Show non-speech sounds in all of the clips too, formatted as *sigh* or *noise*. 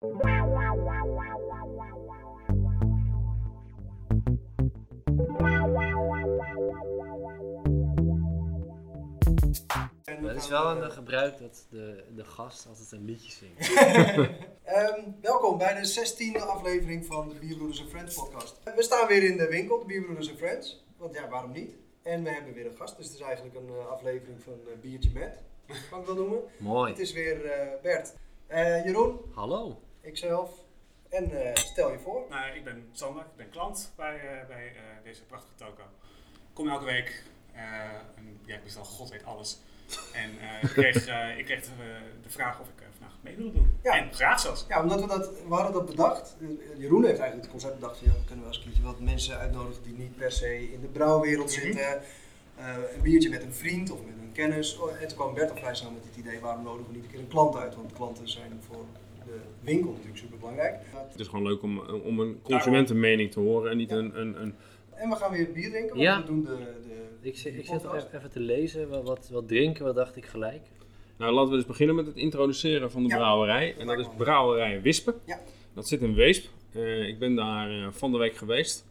Het is wel een gebruik dat de, de gast altijd een liedje zingt. *laughs* Ehm, welkom bij de 16e aflevering van de Bierbroeders Friends podcast. We staan weer in de winkel, de Bierbroeders Friends. Want ja, waarom niet? En we hebben weer een gast, dus het is eigenlijk een eh, aflevering van eh, Biertje Met, kan ik wel noemen. Mooi. Het is weer eh, Bert, Eh, Jeroen, Hallo. Ikzelf en eh, stel je voor. Nou, ik ben Sander, ik ben klant bij, eh, bij eh, deze prachtige toko. Kom elke week en ja, ik bestel god weet alles. En ik kreeg, *laughs* ik kreeg de, de vraag of ik vandaag mee wilde doen. Ja. En graag zelfs. Ja, omdat we dat, we hadden dat bedacht. Jeroen heeft eigenlijk het concept bedacht ja, we kunnen wel eens een keertje wat mensen uitnodigen die niet per se in de brouwwereld Mhm. zitten. Een biertje met een vriend of met een kennis. Oh, En toen kwam Bert al vrij snel met het idee, waarom nodigen we niet een keer een klant uit? Want klanten zijn voor de winkel natuurlijk super belangrijk. Het is gewoon leuk om, om een consumentenmening te horen en niet Ja. een, een, een... En we gaan weer bier drinken, want Ja. we doen de, de, Ik, zit- ik zit even te lezen. Wat, wat, wat drinken we, dacht ik gelijk. Nou, laten we dus beginnen met het introduceren van de Ja. brouwerij. En dat is Brouwerij Wispen. Ja. Dat zit in Weesp. Eh, ik ben daar eh, van de week geweest.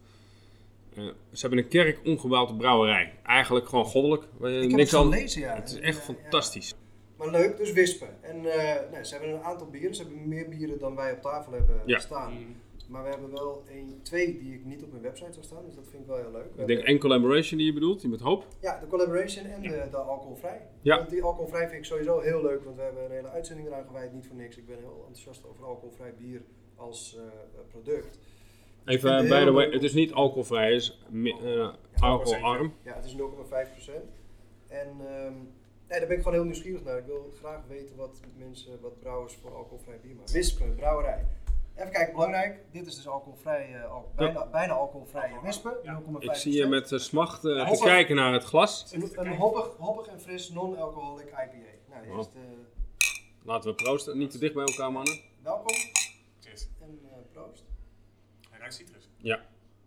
Eh, ze hebben een kerk omgebouwde brouwerij. Eigenlijk gewoon goddelijk. Ik heb niks het aan. gelezen, ja. Het is echt fantastisch. Maar leuk, dus wispen. En eh, nee, ze hebben een aantal bieren. Ze hebben meer bieren dan wij op tafel hebben Ja. staan. Mm. Maar we hebben wel een, twee die ik niet op mijn website zou staan, dus dat vind ik wel heel leuk. We Ik denk één collaboration die je bedoelt, die met hoop. Ja, de collaboration en de, de alcoholvrij. Ja. Want die alcoholvrij vind ik sowieso heel leuk, want we hebben een hele uitzending eraan gewijd, niet voor niks. Ik ben heel enthousiast over alcoholvrij bier als eh, product. Ik vind Even het by the way, het is niet alcoholvrij, het is eh, alcoholarm. Ja, het is 0,5%. En ehm, nee, daar ben ik gewoon heel nieuwsgierig naar. Ik wil graag weten wat mensen, wat brouwers voor alcoholvrij bier maken. Wispen, brouwerij. Even kijken, belangrijk. Dit is dus alcoholvrij, eh, al, bijna, bijna alcoholvrije wispen. 0,5%. Ik zie je met eh, smacht eh, te kijken naar het glas. Een, een hoppig, hoppig en fris non-alcoholic IPA. Nou, eerst eh, Laten we proosten. Niet te dicht bij elkaar, mannen. welkom Cheers. en eh, proost. Hij ruikt citrus.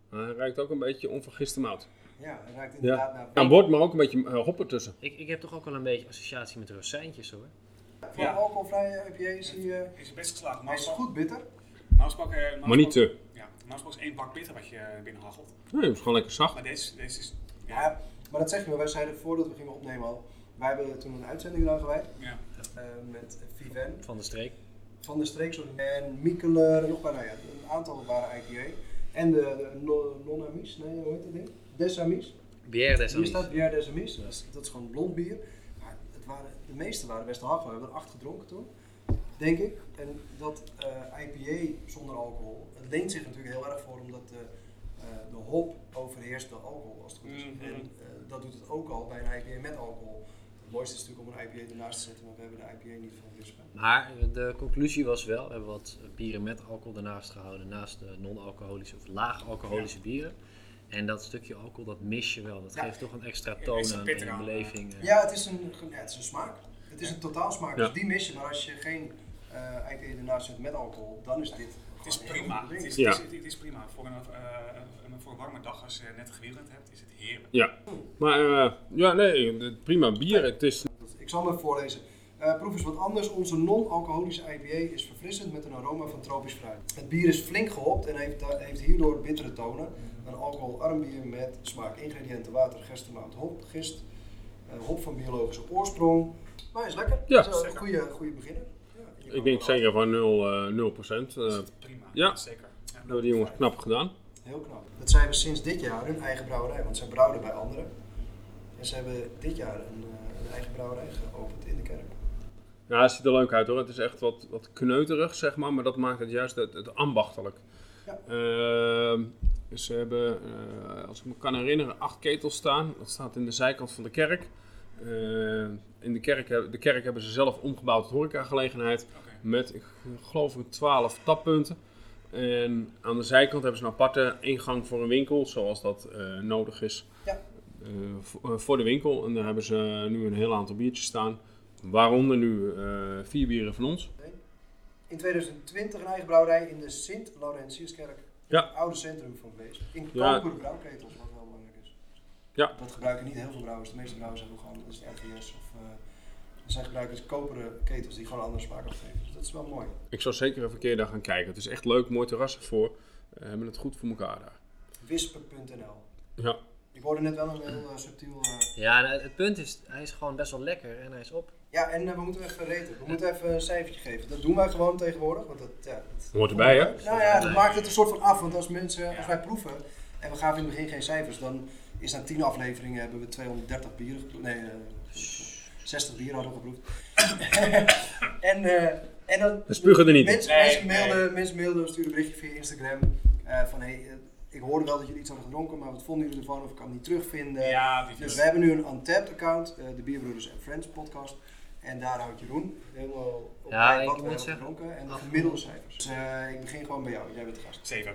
Hij ruikt ook een beetje onvergiste mout. Ja, het ruikt inderdaad naar Ja, wordt maar ook een beetje eh, hop ertussen. Ik, ik heb toch ook wel een beetje associatie met rozijntjes hoor. Voor Ja. alcoholvrije IPA is hij, eh, Is best geslagen. hij is goed bitter. eh, normaal Maar niet te. Ja, is één bak bitter wat je binnenhagelt. Nee, het is gewoon lekker zacht. Maar deze, deze is... Ja, maar dat zeg je wel. Wij zeiden voordat we gingen opnemen al. Wij hebben toen een uitzending eraan gewijd. Ja. eh, met Viven Van de streek. van de streek sorry, en Mikkeler en nog ja, een aantal waren IPA. En de, de no- Non-Amis, nee, hoe heet dat ding? Desamis. Bière des Hier staat Bière des Amis. Dat is, dat is gewoon blond bier. Maar het waren, de meeste waren best hard. We hebben er acht gedronken toen, denk ik. En dat eh, IPA zonder alcohol, het leent zich natuurlijk heel erg voor omdat de, eh, de hop overheerst de alcohol als het goed is. Mhm. En eh, dat doet het ook al bij een IPA met alcohol. Het mooiste is natuurlijk om een IPA ernaast te zetten, maar we hebben de IPA niet van Wispen. Maar de conclusie was wel, we hebben wat bieren met alcohol ernaast gehouden, naast de non-alcoholische of laag alcoholische bieren. En dat stukje alcohol, dat mis je wel. Dat Ja. geeft toch een extra toon aan en aan, beleving. eh. Ja, het is een, ja, het is een smaak. Het is een totaalsmaak. Ja. Dus die mis je. Maar als je geen eh IPA ernaast zet met alcohol, dan is dit Het is prima. Het is, Ja. het, is, het is prima. Voor een, eh, een, voor een warme dag als je net gewielend hebt, is het heerlijk. Ja. Maar eh, ja, nee, het- prima bier. Het is Ik zal hem even voorlezen. Eh, proef is wat anders. Onze non-alcoholische IPA is verfrissend met een aroma van tropisch fruit. Het bier is flink gehopt en heeft, heeft hierdoor bittere tonen. Een alcoholarm bier met smaak. Ingrediënten water, gerstemout, hop, gist. eh, hop van biologische oorsprong. Maar hij is lekker. Ja. Het is een goede, goede beginner. Ik denk zeker van 0, eh 0%. Eh, Prima. Ja. Zeker. Ja. hebben die jongens knap gedaan. Heel knap. Dat zijn we sinds dit jaar hun eigen brouwerij, want zij brouwden bij anderen. En ze hebben dit jaar een, eh, een eigen brouwerij geopend in de kerk. Ja, het ziet er leuk uit hoor. Het is echt wat, wat kneuterig, zeg maar. Maar dat maakt het juist het, het ambachtelijk. Ja. Ehm, ze hebben, eh, als ik me kan herinneren, acht ketels staan. Dat staat in de zijkant van de kerk. Eh, in de kerk, de kerk hebben ze zelf omgebouwd tot horecagelegenheid. Oké. Met, ik geloof ik, 12 tappunten. En aan de zijkant hebben ze een aparte ingang voor een winkel, zoals dat eh, nodig is. Ja. Eh, voor, de winkel. En daar hebben ze nu een heel aantal biertjes staan. Waaronder nu vier bieren van ons. In 2020 een eigen brouwerij in de Sint-Laurentiuskerk. Ja. Het oude centrum van Wees. In Ja. koperen brouwketels, wat wel belangrijk is. Ja. Dat gebruiken niet heel veel brouwers. De meeste brouwers hebben gewoon, dat is de RVS of Zij gebruiken dus koperen ketels die gewoon een andere smaak afgeven. Dus dat is wel mooi. Ik zou zeker even een keer daar gaan kijken. Het is echt leuk, mooi terras ervoor. We hebben het goed voor elkaar daar. Wisper.nl Ja, Ik hoorde net wel een heel eh, subtiel... eh, Ja, nou, het punt is, hij is gewoon best wel lekker en hij is op. Ja, en eh, we moeten even reten. We moeten even een cijfertje geven. Dat doen wij gewoon tegenwoordig. Want dat, ja, dat hoort erbij hè? Nou ja, dat maakt het een soort van af. Want als mensen, als wij proeven en we gaven in het begin geen cijfers, dan is na 10 afleveringen hebben we 230 bieren geproefd. Nee, eh, 60 bieren hadden we geproefd. *laughs* en, eh, en dan. We spugen er niet. Mensen, Nee, mensen, nee. mailden, mensen mailden, stuurden een berichtje via Instagram. eh, van hey, eh, ik hoorde wel dat jullie iets hadden gedronken, maar wat vonden jullie ervan? Of ik kan het niet terugvinden. Ja, Dus we hebben nu een Untapped account, eh, de Bierbroeders en Friends podcast. En daar houdt Jeroen helemaal op Ja, bij wat we hebben zeggen, gedronken en de gemiddelde cijfers. Dus eh, ik begin gewoon bij jou, jij bent de gast. 7.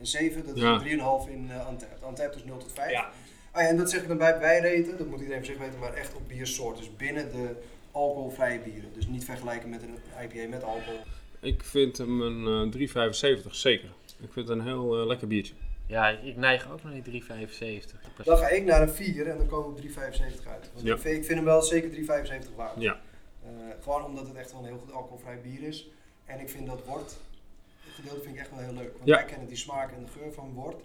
Een 7, dat is Ja. een 3,5 in uh, Untapped. Untapped is 0 tot 5. Ja. Ah ja, en dat zeg ik dan bij wij reten, dat moet iedereen voor zich weten, maar echt op biersoort. Dus binnen de alcoholvrije bieren. Dus niet vergelijken met een IPA met alcohol. Ik vind hem een eh, 3,75 zeker. Ik vind het een heel eh, lekker biertje. Ja, ik neig ook naar die 3,75. Dan ga ik naar een 4 en dan komen we op 3,75 uit. Want Ja. ik, vind, ik vind hem wel zeker 3,75 waard. Ja. Eh, gewoon omdat het echt wel een heel goed alcoholvrij bier is. En ik vind dat wort, het gedeelte vind ik echt wel heel leuk. Want Ja. wij kennen die smaak en de geur van wort.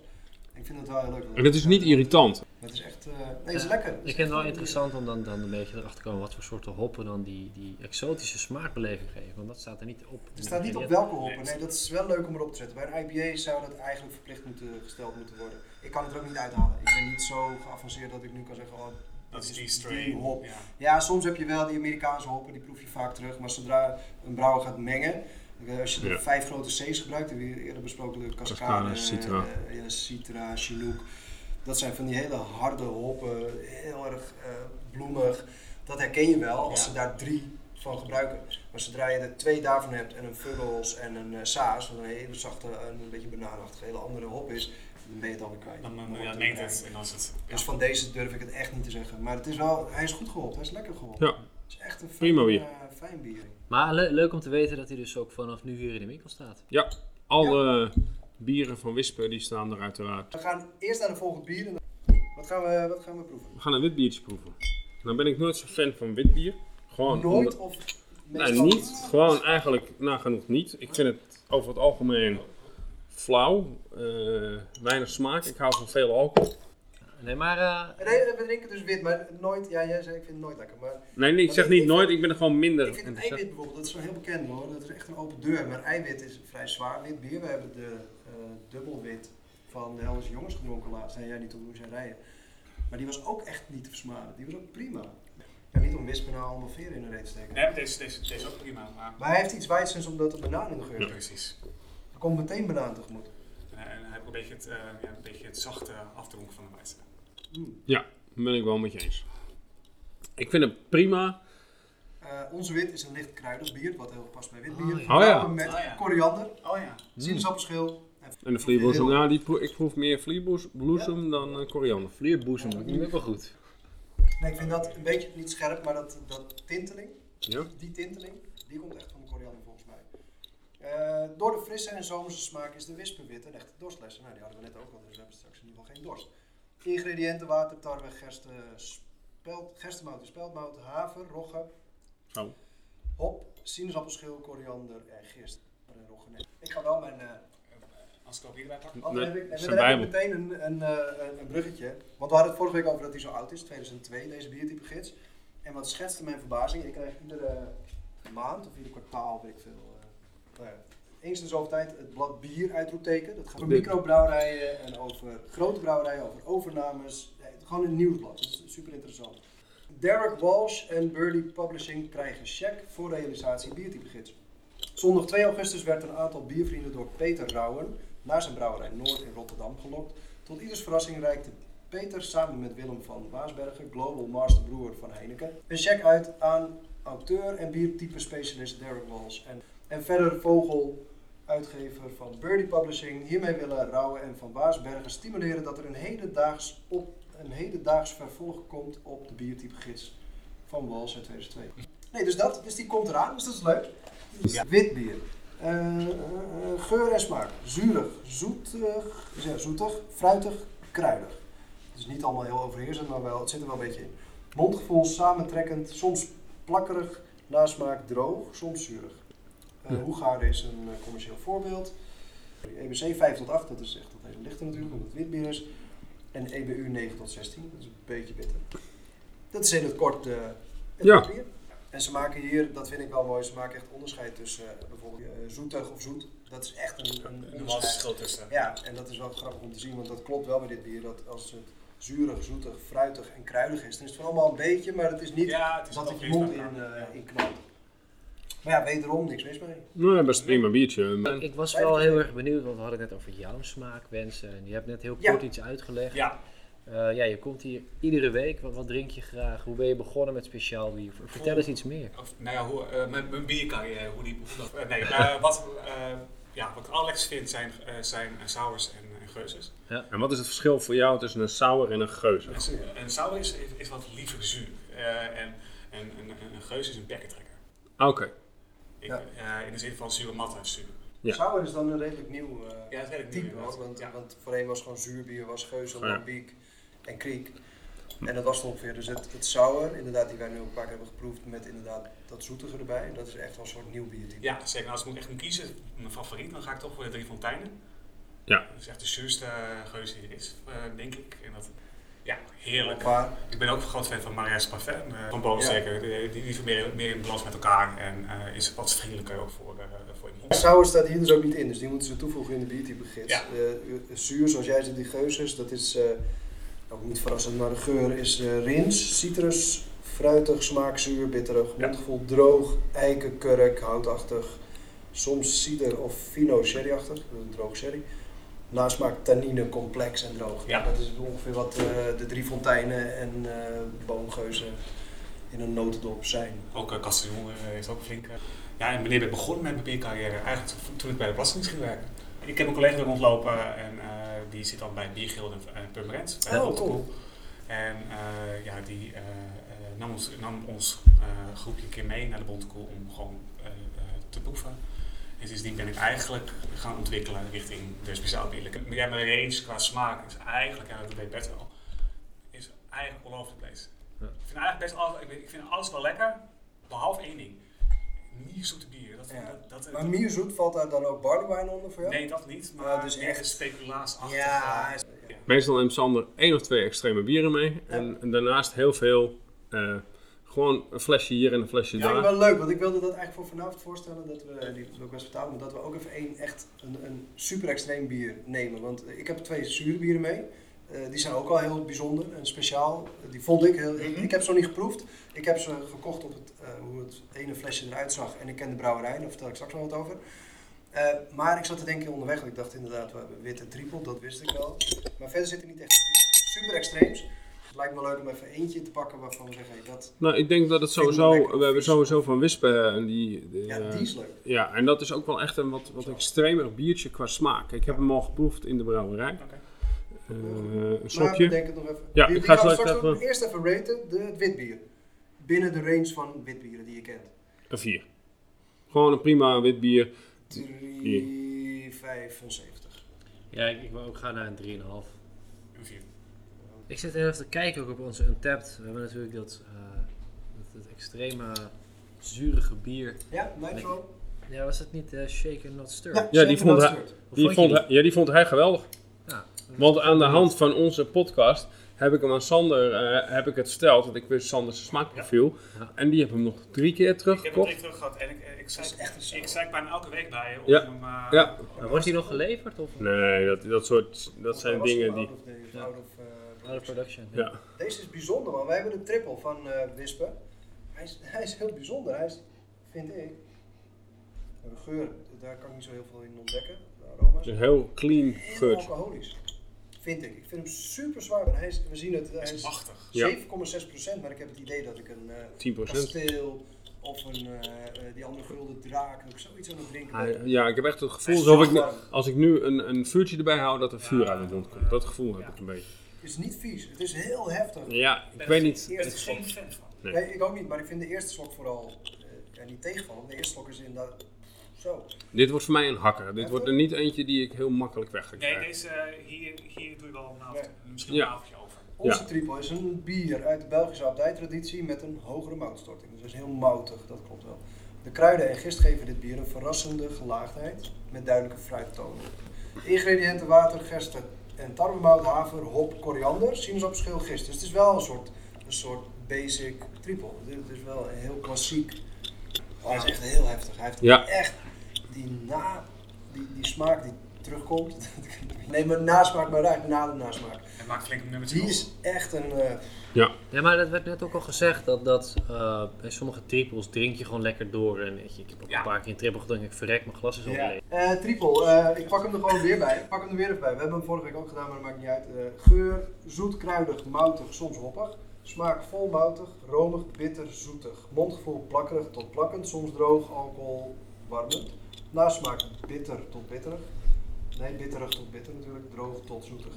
Ik vind het wel heel leuk. En het is niet irritant. Het is echt, eh, nee, het is Ja, lekker. Het Ik vind het wel interessant om dan, dan een beetje erachter te komen wat voor soorten hoppen dan die, die exotische smaakbeleving geven. Want dat staat er niet op. Er staat niet op welke hoppen. Nee, dat is wel leuk om erop te zetten. Bij een IPA zou dat eigenlijk verplicht moeten, gesteld moeten worden. Ik kan het er ook niet uithalen. Ik ben niet zo geavanceerd dat ik nu kan zeggen, oh, Dat is die strain. hop. Ja. Ja, soms heb je wel die Amerikaanse hoppen, die proef je vaak terug. Maar zodra een brouwer gaat mengen, als je de Ja. vijf grote C's gebruikt, hebben we eerder besproken, de Cascade, Citra. eh, ja, Citra, Chinook. Dat zijn van die hele harde hoppen, heel erg eh, bloemig. Dat herken je wel als Ja. ze daar drie van gebruiken. Maar zodra je er twee daarvan hebt en een Fuggles en een eh, Saas, wat een hele zachte, en een beetje banaanachtige, hele andere hop is, dan ben je het alweer kwijt. Dan, dan, wordt ja, het meent weer het en dan is het. dus van deze durf ik het echt niet te zeggen. Maar het is wel, hij is goed geholpen, hij is lekker geholpen. Ja. Het is echt een Prima bier. Fijn bier. Maar le- leuk om te weten dat hij dus ook vanaf nu hier in de winkel staat. Alle bieren van Wispen die staan er uiteraard. We gaan eerst naar de volgende bier. Wat gaan we, wat gaan we proeven? We gaan een wit biertje proeven. Nou ben ik nooit zo fan van wit bier. Gewoon Nooit of Nee, niet. Gewoon eigenlijk nagenoeg niet. Ik vind het over het algemeen flauw. eh, weinig smaak. Ik hou van veel alcohol. Nee, maar eh, Nee, we drinken dus wit, maar nooit, ja jij zei ik vind het nooit lekker. Maar Nee, nee ik zeg ik- niet ik nooit. vind- Ik ben er gewoon minder. ik vind eiwit bijvoorbeeld, dat is wel heel bekend hoor. Dat is echt een open deur. Maar eiwit is vrij zwaar wit bier. We hebben de eh dubbelwit van de Helderse Jongens gedronken laatst. Nee, jij niet moest jij rijden. Maar die was ook echt niet te versmaden. Die was ook prima. Ja, niet om wispen nou allemaal veren in de reet te steken. Nee, maar deze, deze, deze is ook prima. Maar, Maar hij heeft iets wijsends omdat er banaan in de geur ja. zit. precies. Er komt meteen banaan tegemoet. En, hij- en hij heeft een beetje het, eh, ja, een beetje het zachte afdronken van de Weizen. Mm. Daar ben ik wel met je eens. Ik vind het prima. Eh, onze wit is een licht kruidig bier, wat heel past bij wit Oh, bier. ja. Oh, ja. Met Oh, ja. koriander, Oh ja. sinaasappelschil. En de vlierbloesem, nou, die proef, ik proef meer vlierbloesem dan uh, koriander. vlierboezem, dat is ook wel goed. Nee, ik vind dat een beetje niet scherp, maar dat, dat tinteling, Ja? die tinteling, die komt echt van de koriander volgens mij. Eh, door de frisse en zomerse smaak is de wispenwit een echte dorstlesser. Nou, die hadden we net ook al, dus we hebben straks in ieder geval geen dorst. Ingrediënten, water, tarwe, gerste, speld, speldmout, haver, rogge, Zo. hop, sinaasappelschil, koriander en gist. En rogge. Ik ga wel mijn... eh, Als ik ook hierbij pak. Dan heb ik, dan heb meteen een, een, eh, een, een bruggetje. Want we hadden het vorige week over dat hij zo oud is, 2002, deze biertype gids. En wat schetste mijn verbazing, ik krijg iedere maand of ieder kwartaal, weet ik veel. eh, nou eens in de zoveel tijd het blad bier uitroepteken. Dat gaat over microbrouwerijen en over grote brouwerijen, over overnames. Gewoon een nieuwsblad, dat is super interessant. Derek Walsh en Burley Publishing krijgen check voor realisatie biertype gids. Zondag 2 augustus werd een aantal biervrienden door Peter Rauwen naar zijn brouwerij Noord in Rotterdam gelokt. Tot ieders verrassing reikte Peter samen met Willem van Waasbergen, Global Master Brewer van Heineken, een check uit aan auteur en biertype specialist Derek Walsh. En, en verder Vogel, uitgever van Birdie Publishing. Hiermee willen Rauwen en van Waasbergen stimuleren dat er een hedendaags, op, een hedendaags vervolg komt op de biertype gids van Walsh uit 2002. Nee, dus dat, dus die komt eraan, dus dat is leuk. Ja. Wit bier. Eh, eh, geur en smaak. Zuurig, zoetig, ja, zoetig, fruitig, kruidig. Het is niet allemaal heel overheersend, maar wel, het zit er wel een beetje in. Mondgevoel, samentrekkend, soms plakkerig, nasmaak droog, soms zuurig. Hoegaarden is een eh, commercieel voorbeeld. EBC 5 tot 8, dat is echt dat hele lichte natuurlijk, omdat het witbier is. En EBU 9 tot 16, dat is een beetje bitter. Dat is in het kort eh het Ja. bier. En ze maken hier, dat vind ik wel mooi, ze maken echt onderscheid tussen bijvoorbeeld zoetig of zoet. Dat is echt een, een Een verschil tussen. Ja, en dat is wel grappig om te zien, want dat klopt wel bij dit bier. Dat als het zuurig, zoetig, fruitig en kruidig is, dan is het van allemaal een beetje, maar het is niet Ja, het is dat wel het je mond in, eh Ja. in knalt. Maar ja, wederom niks mis mee. Nou, best prima biertje. Ik, ik was wel heel erg benieuwd, want we hadden het net over jouw smaakwensen. En je hebt net heel Ja. kort iets uitgelegd. Ja, Eh, ja, je komt hier iedere week. Wat, wat drink je graag? Hoe ben je begonnen met speciaal bier? Vertel eens iets meer. of, nou ja, hoe, eh, mijn, mijn biercarrière, hoe die hoe eh, nee, eh, wat, eh, ja, wat ik het allerlekkerst vind zijn, eh, zijn eh, sours en, en geuzes. En wat is het verschil voor jou tussen een sour en een geuze? Een, een sour is, is, is wat liever zuur. Eh, en en een, een, een geus is een bekkentrekker. Oké. Ik, Ja. eh, in de zin van zure matte zuur. Ja. Sour is dan een redelijk nieuw eh, Ja, type hoor. Want, Ja. want voorheen was gewoon zuurbier, was geuzel, Ja. lambiek en kriek. En dat was het ongeveer. Dus het, het sour, inderdaad, die wij nu ook vaak hebben geproefd met inderdaad dat zoetige erbij. Dat is echt wel een soort nieuw biertype. Ja, zeker. Nou, als ik moet echt moet kiezen, mijn favoriet, dan ga ik toch voor de Drie Fonteinen. Ja. Dat is echt de zuurste geus die er is, eh, denk ik. En dat, ja, heerlijk. Ik ben ook een groot fan van Marius Parfum, eh, van Bodensteker. Die, die, die meer, meer in balans met elkaar en eh, is wat vriendelijker ook voor, uh, voor iemand. Sour staat hier dus ook niet in, dus die moeten ze toevoegen in de biertype gids. Ja. Zuur, zoals jij zegt, die geuzes, dat is ook niet verrassend, maar de geur is rins, citrus, fruitig, smaakzuur, bitterig, Ja. mondgevoel droog, eiken, kurk, houtachtig, soms cider of fino sherryachtig, dat is een droog sherry. Nasmaak tannine, complex en droog. Ja. Dat is ongeveer wat eh, de drie fonteinen en eh boomgeuzen in een notendop zijn. Ook uh, Castellon heeft ook flink. ja, en wanneer ben ik begonnen met mijn biercarrière? Eigenlijk toen ik bij de Belastingdienst ging werken. Ik heb een collega rondlopen en die zit dan bij Biergilde en Purmerend. bij de Oh, cool. En ja, die nam ons, nam ons groepje een keer mee naar de Bontekoe om gewoon te proeven. En sindsdien ben ik eigenlijk gaan ontwikkelen richting de speciaalbierlijke. Maar ja, mijn range qua smaak is eigenlijk, ja, dat weet Bert wel, is eigenlijk all over the place. Ja. Ik vind eigenlijk best alles, ik, ik vind alles wel lekker, behalve één ding. Niet zoete bier. Dat, Ja. dat, dat, Maar mierzoet valt daar dan ook barley wine onder voor jou? Nee, dat niet, maar Ja, dus dus echt- echt speculaasachtig. Ja, ja. Meestal neemt Sander één of twee extreme bieren mee. En, en daarnaast heel veel, eh, gewoon een flesje hier en een flesje Ja, daar. wel leuk, want ik wilde dat eigenlijk voor vanavond voorstellen, dat we, die is ook best vertaald, maar dat we ook even één echt een, een super extreem bier nemen. Want eh, ik heb twee zure bieren mee. Eh, die zijn ook al heel bijzonder en speciaal. Eh, die vond ik heel. Ik, Mhm. ik heb ze nog niet geproefd. Ik heb ze gekocht op het, eh, hoe het ene flesje eruit zag en ik ken de brouwerij, daar vertel ik straks nog wat over. Eh, maar ik zat te denken onderweg, want ik dacht inderdaad, we hebben witte triple, dat wist ik wel. Maar verder zit er niet echt super extreems. Het lijkt me leuk om even eentje te pakken waarvan we zeggen, hey, dat, Nou, ik denk dat het ik sowieso, we hebben vies. sowieso van Wispen en die, de, ja, eh, die is leuk. ja, en dat is ook wel echt een wat, wat extremer biertje qua smaak. Ik heb hem al geproefd in de brouwerij. Oké. Eh, een Maar slokje. bedenk het nog even. Ja, Die- ik die ga straks even- nog eerst even raten, de, het witbier. Binnen de range van witbieren die je kent. Een 4. Gewoon een prima wit bier. 3,75. Ja, ik, ik wil ook gaan naar een 3,5. Een vier. Ik zit even te kijken ook op onze Untapped. We hebben natuurlijk dat, eh, dat, dat extreme zurige bier. Ja, Nitro? Ja, was dat niet eh Shaken Not Stir? Ja, Ja, die vond hij- Die vond hij, ja, die vond hij geweldig. Ja. Want aan de hand van onze podcast heb ik hem aan Sander eh, heb ik het verteld. Want ik wist Sanders smaakprofiel. Ja. En die heb hem nog drie keer Ik heb hem teruggekocht. drie terug gehad en ik, ik, zei, echt ik zei bijna elke week bij je. om Ja. hem, eh, Ja. Maar wordt die nog geleverd of Nee, dat, dat soort dat zijn dingen het die... of of, production? Ja. Deze is bijzonder, man. Wij hebben de triple van eh Wispen. Hij is, hij is heel bijzonder. Hij is, vind ik, de geur, daar kan ik niet zo heel veel in ontdekken. De aroma's. Een heel clean Heel geurtje. alcoholisch. Vind ik. Ik vind hem super zwaar. Hij is, we zien het, hij is is machtig. Ja. 7,6%, maar ik heb het idee dat ik een eh 10%. kasteel of een, eh, eh, die andere gulden draak, ik zoiets aan het drinken. Hij- ja, ik heb echt het gevoel is alsof ik, als ik nu een, een vuurtje erbij hou, dat er vuur Ja. uit mijn mond komt. Dat gevoel heb Ja. ik een beetje. Het is niet vies, het is heel heftig. Ja, Ik ik ben weet niet. Ik ben er Eerste geen slok. fan van. Nee. Nee, ik ook niet, maar ik vind de eerste slok vooral eh, ja, niet tegenvallen. De eerste slok is inderdaad zo. Dit wordt voor mij een hakker. Dit wordt er niet eentje die ik heel makkelijk weg ga Nee, krijgen. deze eh, hier, hier doe je wel een avond, misschien Ja. een avondje over. Onze Ja. triple is een bier uit de Belgische abdijtraditie met een hogere moutstorting. Dus het is heel moutig, dat klopt wel. De kruiden en gist geven dit bier een verrassende gelaagdheid met duidelijke fruittonen. Ingrediënten water, gerst en tarwemout, haver, hop, koriander, sinaasappelschil, gist. Dus het is wel een soort, een soort basic triple. Het is wel een heel klassiek. Oh, hij is echt heel heftig. Hij heeft Ja. echt die, na, die, die smaak die terugkomt. *laughs* Nee, maar nasmaak, maar eigenlijk na de nasmaak. Het maakt flink een nummer Die is echt een. eh, Ja, maar dat werd net ook al gezegd, dat, dat eh, bij sommige triples drink je gewoon lekker door. En weet je, ik heb ook Ja. een paar keer een triple gedronken, ik verrek, mijn glas is al ja. Eh, triple, eh, ik pak hem er gewoon weer bij. Ik pak hem er weer even bij. We hebben hem vorige week ook gedaan, maar dat maakt niet uit. Eh, geur, zoet, kruidig, moutig, soms hoppig. Smaak vol moutig, romig, bitter, zoetig. Mondgevoel plakkerig tot plakkend, soms droog, alcohol warmend. Nasmaak bitter tot bitterig. Nee, bitterig tot bitter natuurlijk, droog tot zoetig.